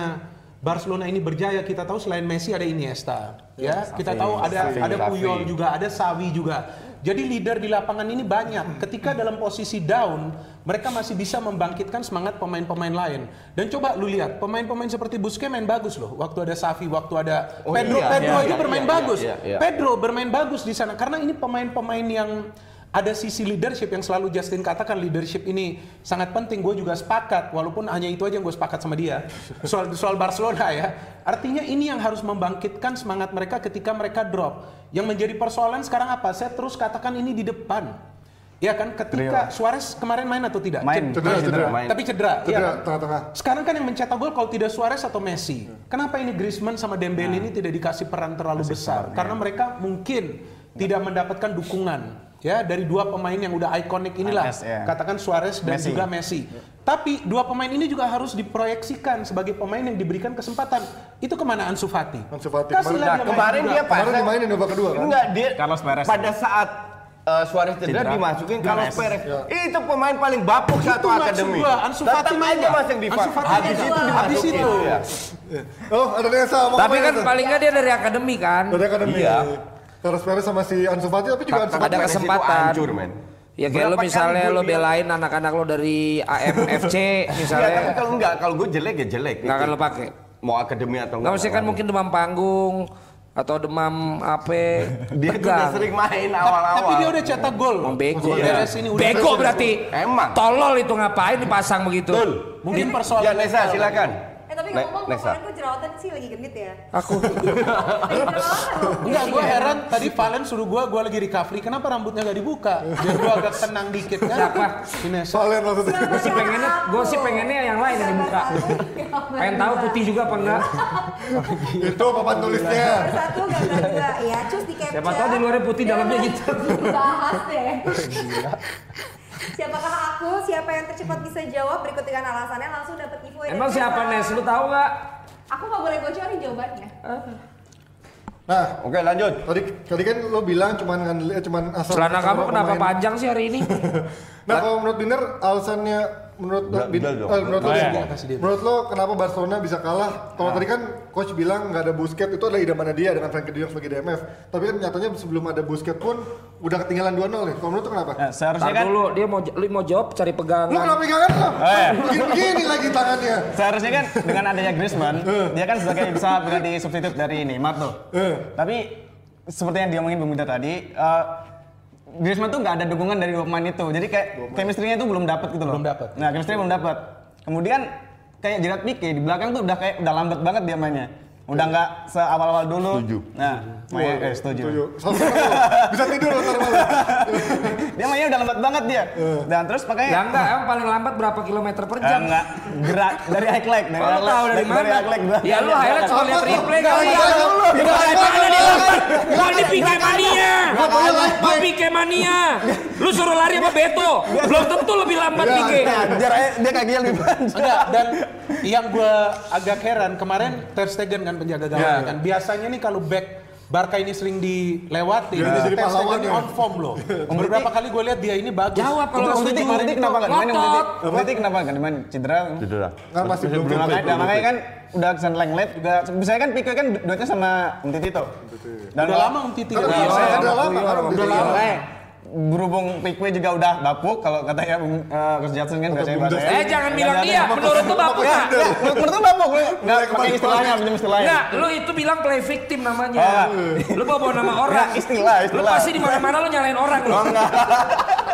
Barcelona ini berjaya kita tahu selain Messi ada Iniesta ya. Kita tahu ada Xavi, ada. Puyol juga ada Savi juga. Jadi leader di lapangan ini banyak. Ketika dalam posisi down mereka masih bisa membangkitkan semangat pemain-pemain lain. Dan coba lu lihat pemain-pemain seperti Busquets main bagus loh. Waktu ada Savi waktu ada Oh Pedro iya, Pedro iya, aja iya, bermain iya, bagus. iya, iya. Pedro bermain bagus di sana karena ini pemain-pemain yang ada sisi leadership yang selalu Justin katakan leadership ini sangat penting. Gue juga sepakat, walaupun hanya itu aja yang gue sepakat sama dia soal soal Barcelona ya. Artinya ini yang harus membangkitkan semangat mereka ketika mereka drop. Yang menjadi persoalan sekarang apa? Saya terus katakan ini di depan. Ya kan, ketika Suarez kemarin main atau tidak? Main. Ced- Cedera, cedera. Main. Tapi cedera. Cedera, iya kan? tengah-tengah. Sekarang kan yang mencetak gol kalau tidak Suarez atau Messi. Kenapa ini Griezmann sama Dembele ini tidak dikasih peran terlalu besar? Karena mereka mungkin tidak mendapatkan dukungan ya dari dua pemain yang udah ikonik inilah. Ya. Katakan Suarez dan Messi. juga Messi. Tapi dua pemain ini juga harus diproyeksikan sebagai pemain yang diberikan kesempatan. Itu ke mana Ansu Fati? Ansu Fati. Nah, dia main kemarin juga. dia Kemarin pasang dimainin babak kedua kan? Enggak, dia Carlos Perez. pada saat uh, Suarez cedera, Cedera. dimasukin Carlos Perez. Ya. Itu pemain paling bapuk satu maksud akademi. gua, Ansu Fati main aja nggak? masih di Ansu Fati habis itu? Habis itu. Oh, ada Nesa mau Tapi kan paling nggak dia dari akademi kan. Dari akademi. Iya. Carlos Perez sama si Ansu Fati tapi juga Ansu Fati. Ada kesempatan. hancur, men. Ya kayak lo misalnya lo belain anak-anak lo dari AMFC Iya, tapi misalnya. kalau enggak, kalau gue jelek ya jelek. Nggak akan lo pakai. Mau akademi atau Nggak mesti kan mungkin demam panggung atau demam apa dia tuh udah sering main awal-awal. Tapi dia udah cetak gol. Bego. Beres ini udah Bego berarti. Emang. Tolol itu ngapain dipasang begitu? Betul. Mungkin persoalan Ya Nesa silakan. Eh tapi ngomong Nesa. kemarin gue jerawatan sih lagi genit ya. Aku. Enggak, gue heran tadi Valen suruh gue, gue lagi recovery. Kenapa rambutnya gak dibuka? Biar gue agak tenang dikit kan? Siapa? Ines. Valen maksudnya. gue sih pengennya, gue sih pengennya yang lain yang dibuka. Pengen tahu putih juga apa enggak? Itu papan tulisnya. Satu gagal dua ya, cus di capture. Siapa tahu di luarnya putih, dalamnya gitu. Bahas deh. Siapakah aku? Siapa yang tercepat bisa jawab berikut dengan alasannya langsung dapat info dari Emang siapa. Nes? Lu tahu nggak? Aku nggak boleh bocorin jawabannya. Nah, Oke lanjut. tadi tadi kan lo bilang cuman eh, cuman asal Celana kamu kenapa panjang sih hari ini? Nah, kalau menurut Biner alasannya menurut Bilal dong. eh, menurut lo Oh, iya. Dia. menurut lo kenapa Barcelona bisa kalah? Kalau tadi kan coach bilang nggak ada Busquets itu adalah idamannya dia dengan Frankie De Jong sebagai DMF. Tapi kan nyatanya sebelum ada Busquets pun udah ketinggalan 2-0 nih. Kalau menurut lo kenapa? Nah, seharusnya Tar kan dulu, dia mau lu mau jawab cari Lo pegangan. kenapa pegangan lo? Eh. Begini-begini lagi tangannya. seharusnya kan dengan adanya Griezmann, dia kan sebagai bisa berganti substitut dari Neymar tuh. Eh. Tapi seperti yang diomongin Bung Mita tadi, eh, Griezmann tuh nggak ada dukungan dari dua pemain itu. Jadi kayak chemistry-nya tuh belum dapat gitu loh. Belum dapet. Nah, chemistry belum dapat. Kemudian kayak Gerard Pique di belakang tuh udah kayak udah lambat banget dia mainnya. Udah nggak seawal-awal dulu. Setuju. Nah, mainnya eh, setuju. Setuju. Bisa tidur ntar malam. dia mainnya udah lambat banget dia. Dan terus Ya makanya enggak, emang paling lambat berapa kilometer per jam? enggak gerak dari highlight dari Kalau lu tahu dari mana? highlight gua. Ya lu highlight cuma lihat replay kali ya. Gua di Pique mania. Gua Pique mania. Lu suruh lari sama Beto. Belum tentu lebih lambat Ya, Pique. Nah, jaraknya dia kakinya lebih panjang. Enggak, dan yang gue agak heran kemarin Ter Stegen kan penjaga gawangnya Ya. kan. Biasanya nih kalau back Barca ini sering dilewati. Dia jadi Ter Stegen pahlawannya. on form loh. Beberapa kali gue lihat dia ini bagus. Jawab kalau Untuk nggak Umtiti, setuju. Umtiti kenapa kan? Main Ngotot. Umtiti. Umtiti kenapa kan? Main cedera. Cedera. Kan masih belum Belum makanya, makanya kan udah kesan lenglet juga. Misalnya kan Pique kan duetnya sama Umtiti tuh. Dan Udah lama Umtiti Kan nggak udah lama, udah lama berhubung Pique juga udah bapuk kalau katanya Bung uh, Coach Jadson kan biasanya bahasanya. Eh jangan bilang dia, menurut tuh bapak Ya, menurut lu bapuk lu enggak pakai istilahnya, pinjam istilahnya. Enggak, lu itu bilang play victim namanya. Oh, Lu bawa bawa nama orang. Enggak, istilah, Lu istilah. pasti di mana-mana lu nyalain orang lu.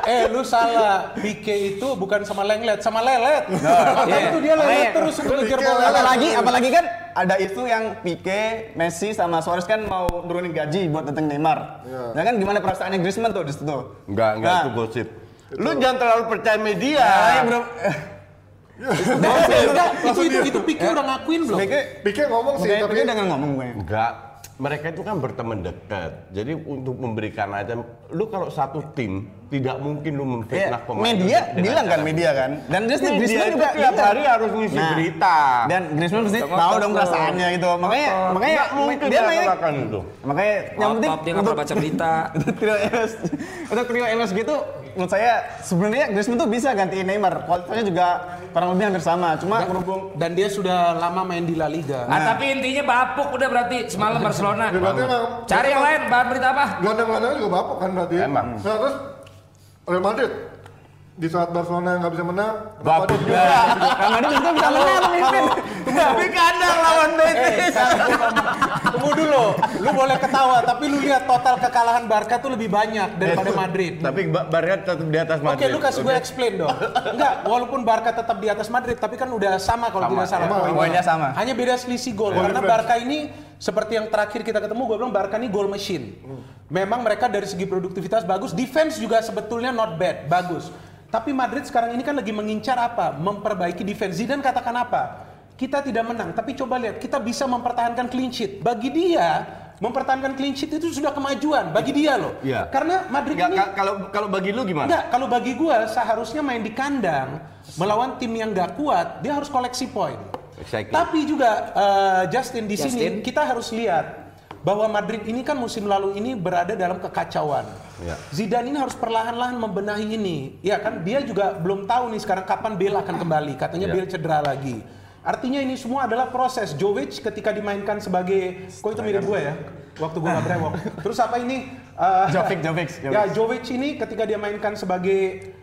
Eh lu salah. Pique itu bukan sama lenglet, sama lelet. Iya. itu dia lelet terus ngejar bola. apalagi apalagi kan ada isu yang Pique, Messi sama Suarez kan mau nurunin gaji buat datang Neymar. Ya kan gimana perasaan Griezmann tuh di situ? Enggak, enggak Nah. itu gosip. Lu jangan terlalu percaya media. Ah, ya, bro. Enggak, itu itu itu Pique udah ngakuin belum? Pique, Pique ngomong sih, tapi Pique udah nggak ngomong gue. Enggak. Mereka itu kan berteman dekat. Jadi untuk memberikan aja, lu kalau satu tim tidak mungkin lu memfitnah Iya, pemain. media bilang kan media kan. Dan terus Media Griezmann itu juga tiap hari harus ngisi Nah, berita. Dan Griezmann pasti tahu dong perasaannya gitu. Makanya makanya Nggak mungkin dia melakukan itu. makanya yang penting dia nggak baca berita. untuk trio MS untuk trio MS gitu menurut saya sebenarnya Griezmann tuh bisa gantiin Neymar. Kualitasnya juga kurang lebih hampir sama. Cuma berhubung Dan dia sudah lama main di La Liga. Ah, tapi intinya bapuk udah berarti semalam Barcelona. Ya, berarti emang Cari yang lain, bahan berita apa? Gelandang-gelandangnya juga bapuk kan berarti. Emang. Nah, terus Real Madrid di saat Barcelona nggak bisa menang, kenapa juga. Madrid juga bisa menang. Tapi kandang lawan Betis. Tunggu dulu, lu boleh ketawa, tapi lu lihat total kekalahan Barca tuh lebih banyak daripada Madrid. Tapi Ba- Barca tetap di atas Oke, Madrid. lu kasih gue explain dong. Enggak, walaupun Barca tetap di atas Madrid, tapi kan udah sama kalau tidak salah. ya. poinnya. Sama. Hanya beda selisih gol. Gol Karena. Barca ini seperti yang terakhir kita ketemu, gue bilang Barca ini goal machine. Memang mereka dari segi produktivitas bagus, defense juga sebetulnya not bad, bagus. Tapi Madrid sekarang ini kan lagi mengincar apa? Memperbaiki defense. Zidane katakan apa? Kita tidak menang, tapi coba lihat, kita bisa mempertahankan clean sheet. Bagi dia, mempertahankan clean sheet itu sudah kemajuan bagi dia loh. Iya. Karena Madrid Nggak, ini ka- kalau kalau bagi lu gimana? Enggak, kalau bagi gua seharusnya main di kandang melawan tim yang gak kuat, dia harus koleksi poin. Exactly. Tapi juga eh, Justin di sini Justin. kita harus lihat bahwa Madrid ini kan musim lalu ini berada dalam kekacauan. Ya. Zidane ini harus perlahan-lahan membenahi ini. Ya kan dia juga belum tahu nih sekarang kapan Bale akan kembali. Katanya Ya. Bale cedera lagi. Artinya ini semua adalah proses. Jovic ketika dimainkan sebagai, kok itu mirip gue ya? Waktu gue nggak brewok. Terus apa ini? Eh, Jovic, Jovic, Jovic. Ya Jovic ini ketika dia mainkan sebagai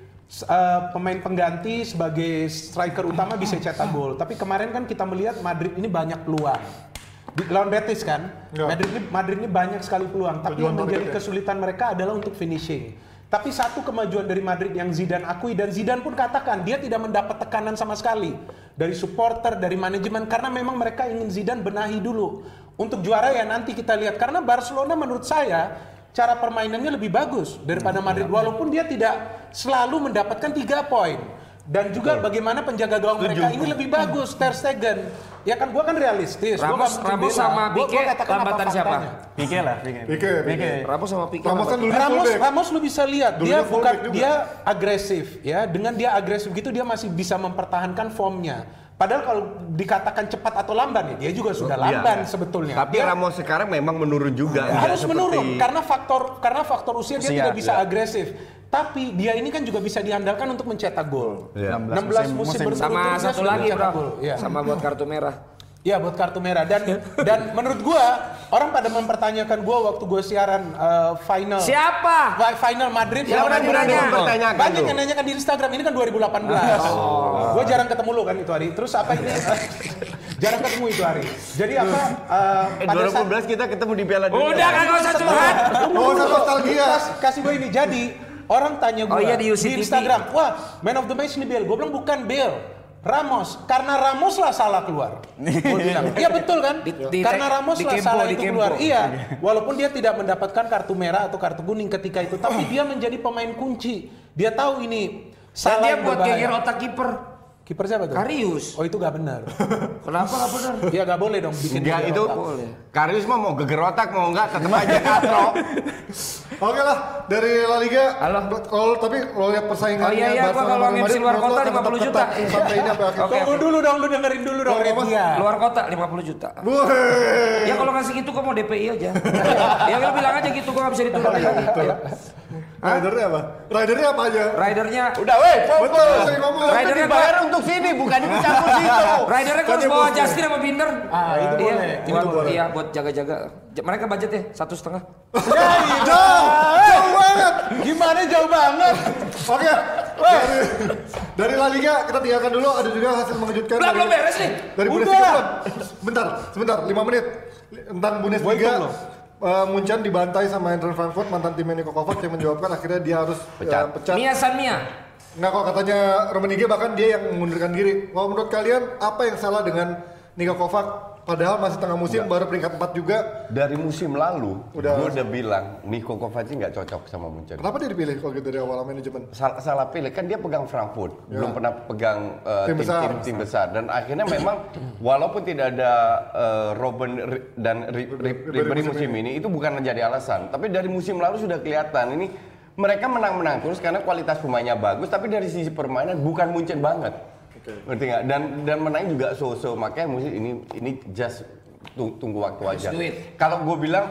uh, pemain pengganti sebagai striker utama bisa cetak gol. Tapi kemarin kan kita melihat Madrid ini banyak peluang. Di lawan Betis kan, Ya. Madrid ini Madrid ini banyak sekali peluang. Tapi Tujuan yang menjadi targetnya. kesulitan mereka adalah untuk finishing. Tapi satu kemajuan dari Madrid yang Zidane akui dan Zidane pun katakan dia tidak mendapat tekanan sama sekali dari supporter, dari manajemen karena memang mereka ingin Zidane benahi dulu. Untuk juara ya nanti kita lihat karena Barcelona menurut saya cara permainannya lebih bagus daripada Madrid walaupun dia tidak selalu mendapatkan tiga poin. Dan juga bagaimana penjaga gawang mereka ini lebih bagus Ter Stegen. Ya kan gua kan realistis. Gua Ramos- mungkin Ramos sama Gua- gua Pique lambatan siapa? Pique lah, Pique. Pique, Pique. Ramos sama Pique. Ramos kan dulunya Ramos, fullback. Ramos lu bisa lihat Dulunya dia bukan dia agresif ya. Dengan dia agresif gitu dia masih bisa mempertahankan formnya. Padahal kalau dikatakan cepat atau lamban ya dia juga sudah lamban Iya. sebetulnya. Tapi Dia Ramos sekarang memang menurun juga. harus seperti- menurun karena faktor karena faktor usia dia Usia, tidak bisa iya. agresif. Tapi dia ini kan juga bisa diandalkan untuk mencetak gol. Iya. 16 musim, musim- berturut-turut Sama dia satu lagi bro, gol. Iya. sama buat kartu merah. Iya buat kartu merah dan dan menurut gua orang pada mempertanyakan gua waktu gua siaran uh, final Siapa? Fi- final Madrid Siapa lawan yang berani mempertanyakan Banyak yang nanyakan di Instagram ini kan 2018. Oh. Gue jarang ketemu lu kan itu hari. Terus apa ini? jarang ketemu itu hari. Jadi apa? uh, Eh, pada saat 2015 kita ketemu di Piala Dunia. Udah kagak usah curhat. Oh, usah nostalgia. Kas- kasih gue ini. Jadi orang tanya gue Oh iya, di UCTV. Instagram, wah man of the match ini Bale. Gue bilang bukan Bale. Ramos, karena Ramos lah salah keluar. Iya betul kan? Di- di- karena Ramos di lah Kempo, salah di itu Kempo. keluar. Iya, walaupun dia tidak mendapatkan kartu merah atau kartu kuning ketika itu, tapi dia menjadi pemain kunci. Dia tahu ini Dan salah dia yang buat geger otak kiper. Kiper siapa tuh? Karius. Oh itu gak benar. Kenapa nggak benar? Iya gak boleh dong bikin Enggak geger itu. Boleh. Karius mah mau geger otak mau enggak tetap aja katro. Oke lah, dari La Liga. Halo. Kalau tapi lo lihat persaingannya Oh iya, iya, gua kalau Madrid, luar kota akan 50 tetap juta. Sampai ini apa akhir? Oke. Tunggu dulu dong, lu dengerin dulu dong? Redia. Luar kota 50 juta. Ya kalau ngasih gitu gua mau DPI aja. ya lu bilang aja gitu gua nggak bisa diturunin lagi. Ya. Ridernya apa? Ridernya apa aja? Ridernya Udah weh, Betul, ngomong. Ridernya dibayar untuk sini bukan ikut campur situ. Ridernya gua harus bawa Justin sama Binder. Ah, itu Iya, boleh. buat, Itu boleh. Iya, buat jaga-jaga. Mereka budgetnya satu setengah. Jauh, jauh banget. Gimana jauh banget? Oke, dari, dari La Liga kita tinggalkan dulu. Ada juga hasil mengejutkan. Belum, dari- belum beres nih. Dari. Bundesliga belum? Sebentar, sebentar, 5 menit. Tentang Bundesliga. Uh, Munchen dibantai sama Eintracht Frankfurt, mantan timnya Niko Kovac yang menjawabkan akhirnya dia harus Pecat. uh, pecat. Mia San Mia. Nggak kok katanya Rummenigge bahkan dia yang mengundurkan diri. Kalau menurut kalian apa yang salah dengan Niko Kovac? Padahal masih tengah musim, baru peringkat 4 juga. Dari musim lalu, Udah. gue udah bilang Niko Kovac nggak cocok sama Munchen. Kenapa dia dipilih kalau gitu dari awal manajemen? Salah, salah pilih kan dia pegang Frankfurt, Ya. belum pernah pegang uh, Tim tim, besar. tim, tim besar dan akhirnya memang walaupun tidak ada uh, Robben Ri- dan Ri- Ri- Ribery musim ini itu bukan menjadi alasan, tapi dari musim lalu sudah kelihatan ini mereka menang-menang terus karena kualitas pemainnya bagus, tapi dari sisi permainan bukan Munchen banget. Ngerti nggak? Dan dan menang juga so-so makanya musim ini ini just tung- tunggu waktu aja. Kalau gue bilang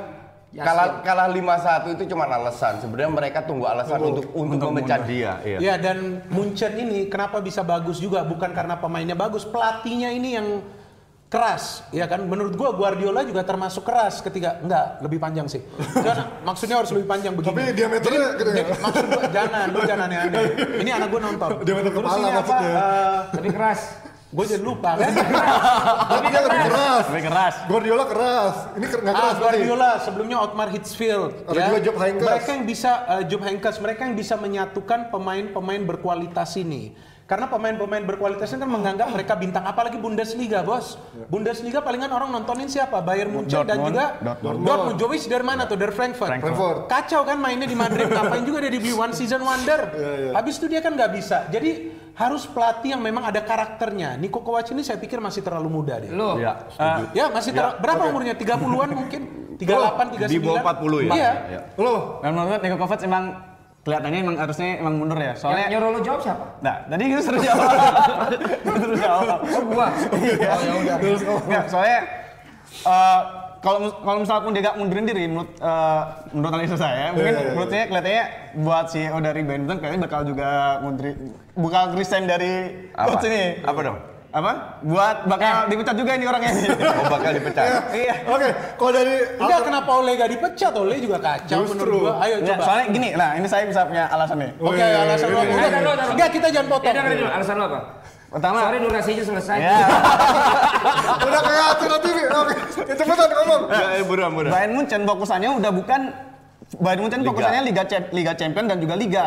Yasin. kalah kalah 5-1 itu cuma alasan. Sebenarnya mereka tunggu alasan untuk untuk, memecat dia. Iya. Ya dan Munchen ini kenapa bisa bagus juga bukan karena pemainnya bagus, pelatihnya ini yang keras, ya kan? Menurut gua Guardiola juga termasuk keras ketika enggak lebih panjang sih. Jangan, maksudnya harus lebih panjang begini. Tapi diameternya gede Jadi, nggak? maksud gua jangan, lu jangan aneh-aneh. Ini anak gua nonton. Diameter Terus kepala ini apa? maksudnya. eh, Lebih keras. gua jadi lupa kan. Tapi dia lebih keras. Lebih keras. Guardiola keras. Ini ker- nggak Ah, keras berarti. Guardiola sebelumnya Otmar Hitzfeld Ada juga Job Heynckes. Mereka yang bisa eh, Job Heynckes, mereka yang bisa menyatukan pemain-pemain berkualitas ini. Karena pemain-pemain berkualitas ini kan menganggap mereka bintang apalagi Bundesliga, Bos. Bundesliga palingan orang nontonin siapa? Bayern Munchen dan Dortmund. juga Dortmund. Dortmund. Jovic dari mana tuh? Dari Frankfurt. Frankfurt. Kacau kan mainnya di Madrid, ngapain juga dia dibeli one season wonder. Habis itu dia kan nggak bisa. Jadi harus pelatih yang memang ada karakternya. Niko Kovac ini saya pikir masih terlalu muda dia. Lo. Iya, setuju. Ya, masih ter- berapa umurnya? 30-an mungkin? 38, 39. Di bawah 40 ya? Iya. Iya. Lo, Dan menurut Niko Kovac emang kelihatannya emang harusnya emang mundur ya. Yang Soalnya nyuruh lo jawab siapa? Nah, tadi itu terus jawab. terus jawab. Oh gua. Iya. Oh ya udah. Nggak, soalnya eh, kalau mis- kalau misal pun dia gak mundurin diri menurut eh, menurut analisa saya mungkin iya, iya. menurut saya kelihatannya buat CEO dari Benton kayaknya bakal juga mundurin bakal resign dari Apa? coach ini Apa dong? Apa buat bakal dipecat juga ini orangnya Oh bakal dipecat. iya oke. Kalau dari Enggak, kenapa Ole gak dipecat? Ole juga kacau Justru. menurut gua. Ayo Nggak, coba. soalnya gini nah ini saya bisa punya alasan nih Oke, alasan lo. Enggak, Taruh, taruh. enggak, kita jangan Ya potong. dengerin dulu alasan lo apa? pertama Sorry durasinya selesai. ya udah kayak acara TV. Oke, ya, cepetan ngomong. Ya, eh, buruan, buruan. Bayern Munchen fokusannya udah bukan Bayern Munchen Liga. fokusannya Liga Liga Champion dan juga Liga.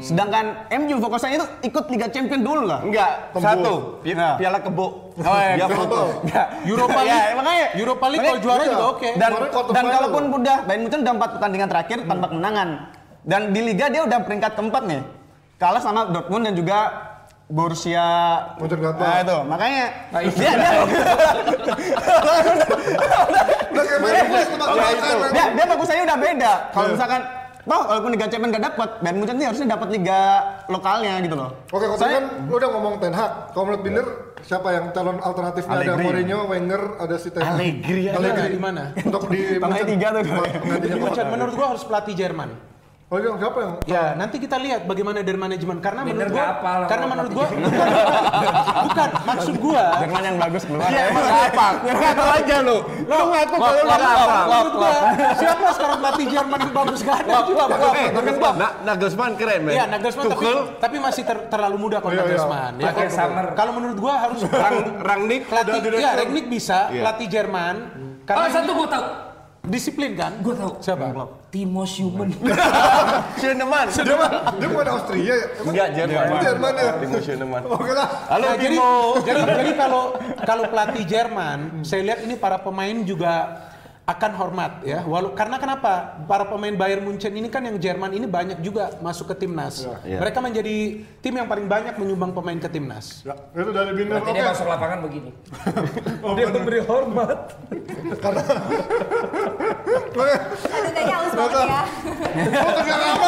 Sedangkan MU fokusannya itu ikut Liga Champion dulu lah. Enggak, satu. Pi- Nah. Piala kebo. Oh, ya, Dia. Nggak. Europa Ya, League. makanya Europa League kalau juara iya. juga oke. Dan quarter dan final. kalaupun udah Bayern Munchen udah empat pertandingan terakhir tanpa kemenangan. Dan di Liga dia udah peringkat keempat nih. Kalah sama Dortmund dan juga Borussia Mönchengladbach. Nah, itu. Makanya Nah, itu dia, dia, Udah kayak main Ya. Dia, dia fokusannya udah beda. Kalau Iya. misalkan Toh, walaupun Liga Champions gak dapat, Bayern Munchen ini harusnya dapat liga lokalnya gitu loh. Oke, kalau tadi kan lu udah ngomong Ten Hag. Kalau menurut Binder, siapa yang calon alternatifnya? Ada. Mourinho, Wenger, ada si Ten Hag. Allegri aja. Allegri. Di mana? Untuk di Tengahnya Munchen. tiga tuh. Menurut gua harus pelatih Jerman. Oh, iya, siapa yang? Ya, nanti kita lihat bagaimana dari manajemen karena Bener menurut gua hafal karena menurut gua bukan, bukan maksud gua Jerman yang bagus keluar. Iya, emang apa? Ngaku aja lu. Lu ngaku kalau lu apa? menurut gua siapa sekarang pelatih Jerman yang bagus gak ada juga Eh, Na- Nagelsmann keren, men. Iya, Nagelsmann tapi, tapi masih ter- terlalu muda kalau Iya, iya. Nagelsmann. Ya, kalau- summer. Kalau menurut gua harus Rang- Rangnick. pelatih ya. Rangnick bisa, Iya. pelatih Jerman. Oh Karena satu ini gua tahu. Disiplin kan? Gua tahu. Siapa? Timo Schumann. Dia mah, dia bukan Austria ya? Enggak, Jerman. Jerman ya? Timo Schönemann. Oke lah. Halo, jadi, Timo. jadi jadi kalau kalau pelatih Jerman, saya lihat ini para pemain juga akan hormat ya. Walau karena kenapa? Para pemain Bayern Munchen ini kan yang Jerman ini banyak juga masuk ke timnas. Iya. Mereka menjadi tim yang paling banyak menyumbang pemain ke timnas. Ya, itu dari Binder. Berarti Oke. dia masuk lapangan begini. Dia memberi hormat. Karena... Aduh kayaknya haus banget ya. Oh, kerja apa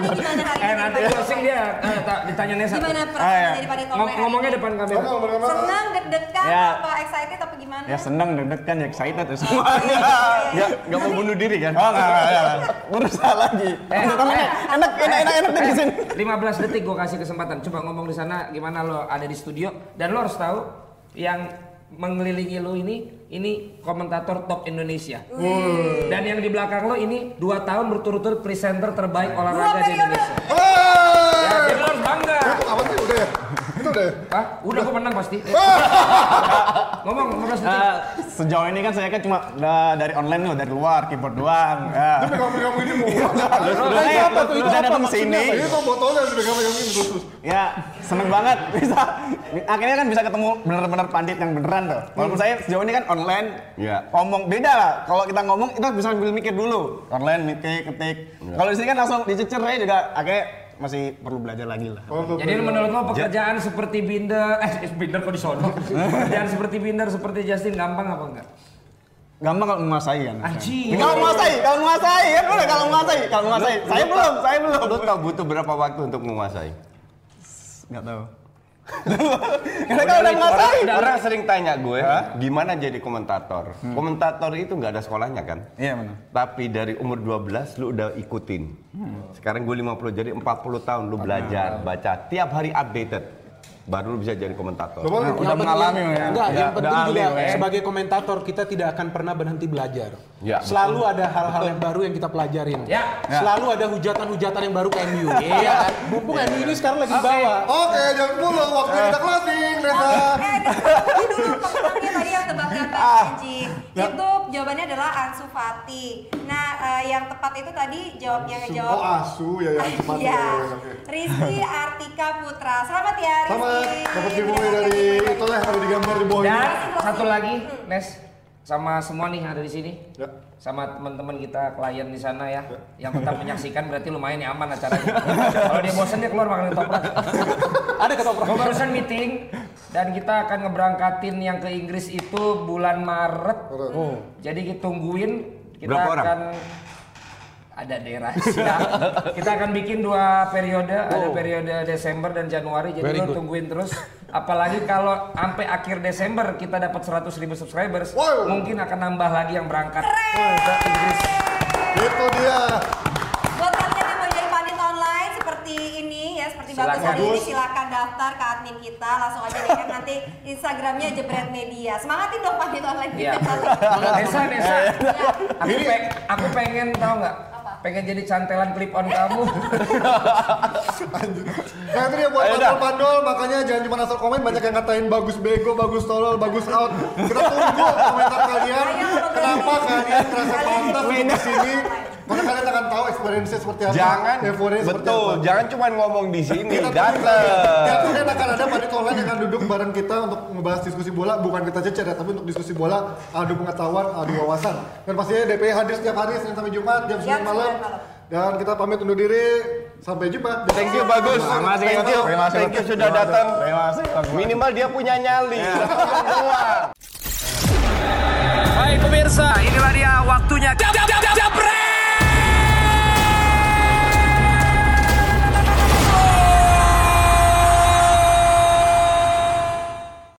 nih? Eh nanti closing dia eh, tak- ditanya Nesa. Gimana Ah, perasaan ya. dari Panito Ngom- ngomongnya depan kamera. Senang, deg-degan, Ya. apa excited apa gimana? Ya seneng deg-degan ya excited ya semua. Enggak, enggak mau bunuh diri kan? Oh enggak, enggak, enggak. Berusaha lagi. Enak, enak, enak, enak, enak, enak di sini. 15 detik gue kasih kesempatan. Coba ngomong di sana gimana lo ada di studio dan lo harus tahu yang mengelilingi lo ini ini komentator top Indonesia. Dan yang di belakang lo ini dua tahun berturut-turut presenter terbaik olahraga di. Indonesia. Hey! Ya, jadi lo harus bangga. Apa sih udah ya? Itu udah ya? Hah? Udah gue menang pasti. ngomong 15 detik. Eh, sejauh ini kan saya kan cuma uh, dari online nih, dari luar keyboard doang. Ya. Tapi kamu ini mau Udah saya apa tuh? Itu apa datang maksudnya? sini. Ini kok botolnya udah pegang-pegang ini terus. Ya, seneng banget bisa. Akhirnya kan bisa ketemu bener-bener pandit yang beneran tuh. Walaupun saya sejauh ini kan online, Iya. ngomong beda lah. Kalau kita ngomong itu bisa sambil mikir dulu. Online mikir, ketik. Kalau di sini kan langsung dicecer saya juga akhirnya masih perlu belajar lagi lah. Oh, tuh, Jadi menurut lo pekerjaan seperti Binder, eh Binder kok disono? pekerjaan seperti Binder, seperti Justin gampang apa enggak? Gampang kalau menguasai kan. Anjing. Kalau menguasai, kalau menguasai ya boleh kalau menguasai, kalau menguasai. Saya belum, saya belum. Lu tahu butuh berapa waktu untuk menguasai? Nggak tahu. Karena kan udah ngerasain. Orang, orang sering tanya gue, gimana jadi komentator? Komentator itu nggak ada sekolahnya kan? Iya benar. Tapi dari umur 12 lu udah ikutin. Sekarang gue 50 jadi 40 tahun lu belajar, baca tiap hari updated. Baru bisa jadi komentator. Coba lu- Udah mengalami ya. Enggak, yang penting ahli, juga ya. sebagai komentator kita tidak akan pernah berhenti belajar. Ya, Selalu ada hal-hal yang baru yang kita pelajarin. Ya. Selalu ada hujatan-hujatan yang baru ke MU. Iya. kan? Mumpung MU ini sekarang lagi di bawah. Oke, jangan mulu waktu kita closing, Reza. Eh, dulu pemenangnya tadi yang tebaknya Kenji. Itu jawabannya adalah Ansu Fati. Nah, eh, yang tepat itu tadi jawab yang Oh, ngejawab. asu ya yang cepat. Iya. ya, oke. Rizky Artika Putra. Selamat ya Rizky. Sama dapat giveaway dari itulah yang ada digambar di bawah Dan ini. satu lagi, Nes, sama semua nih yang ada di sini. Ya. Sama teman-teman kita klien di sana ya, yang tetap menyaksikan berarti lumayan nih aman acaranya. Kalau dia bosan dia keluar makan toprak. Ada ketoprak. Gue barusan meeting dan kita akan ngeberangkatin yang ke Inggris itu bulan Maret. Jadi kita tungguin kita Berapa orang? Ada daerah kita akan bikin dua periode, ada periode Desember dan Januari. Jadi Very lo good. tungguin terus. Apalagi kalau sampai akhir Desember kita dapat 100 ribu subscribers, Wow. mungkin akan nambah lagi yang berangkat ke Inggris. Itu dia. Buat kalian yang mau jadi panit online seperti ini ya, seperti bagus hari ini silakan daftar ke admin kita, langsung aja DM nanti Instagramnya Jebret Media. Semangatin dong panit online Iya. kita. Nesa, Nesa. Ya. Aku, pe- aku pengen tahu nggak? Pengen jadi cantelan clip on kamu. Nah itu dia buat pandol-pandol, makanya jangan cuma asal komen banyak yang ngatain bagus bego, bagus tolol, bagus out. Kita tunggu komentar kalian. Kenapa kalian merasa Kalian pantas ini. untuk ke sini? Karena kalian akan tahu experience-nya seperti apa. Jangan euforia seperti betul, apa. jangan cuma ngomong di sini, datang. Tiap Senin akan ada panit online yang akan duduk bareng kita untuk ngebahas diskusi bola, bukan kita cecer ya, tapi untuk diskusi bola, adu pengetahuan, adu wawasan. Dan pastinya DPI hadir setiap hari Senin sampai Jumat jam 9 Jam malam. 9 malam. Dan kita pamit undur diri. Sampai jumpa. Thank you bagus. Terima kasih. Thank you. Terima kasih. Thank you sudah datang. Terima kasih. Minimal dia punya nyali. Hai pemirsa, inilah dia waktunya. Jab, jab, jab, jab,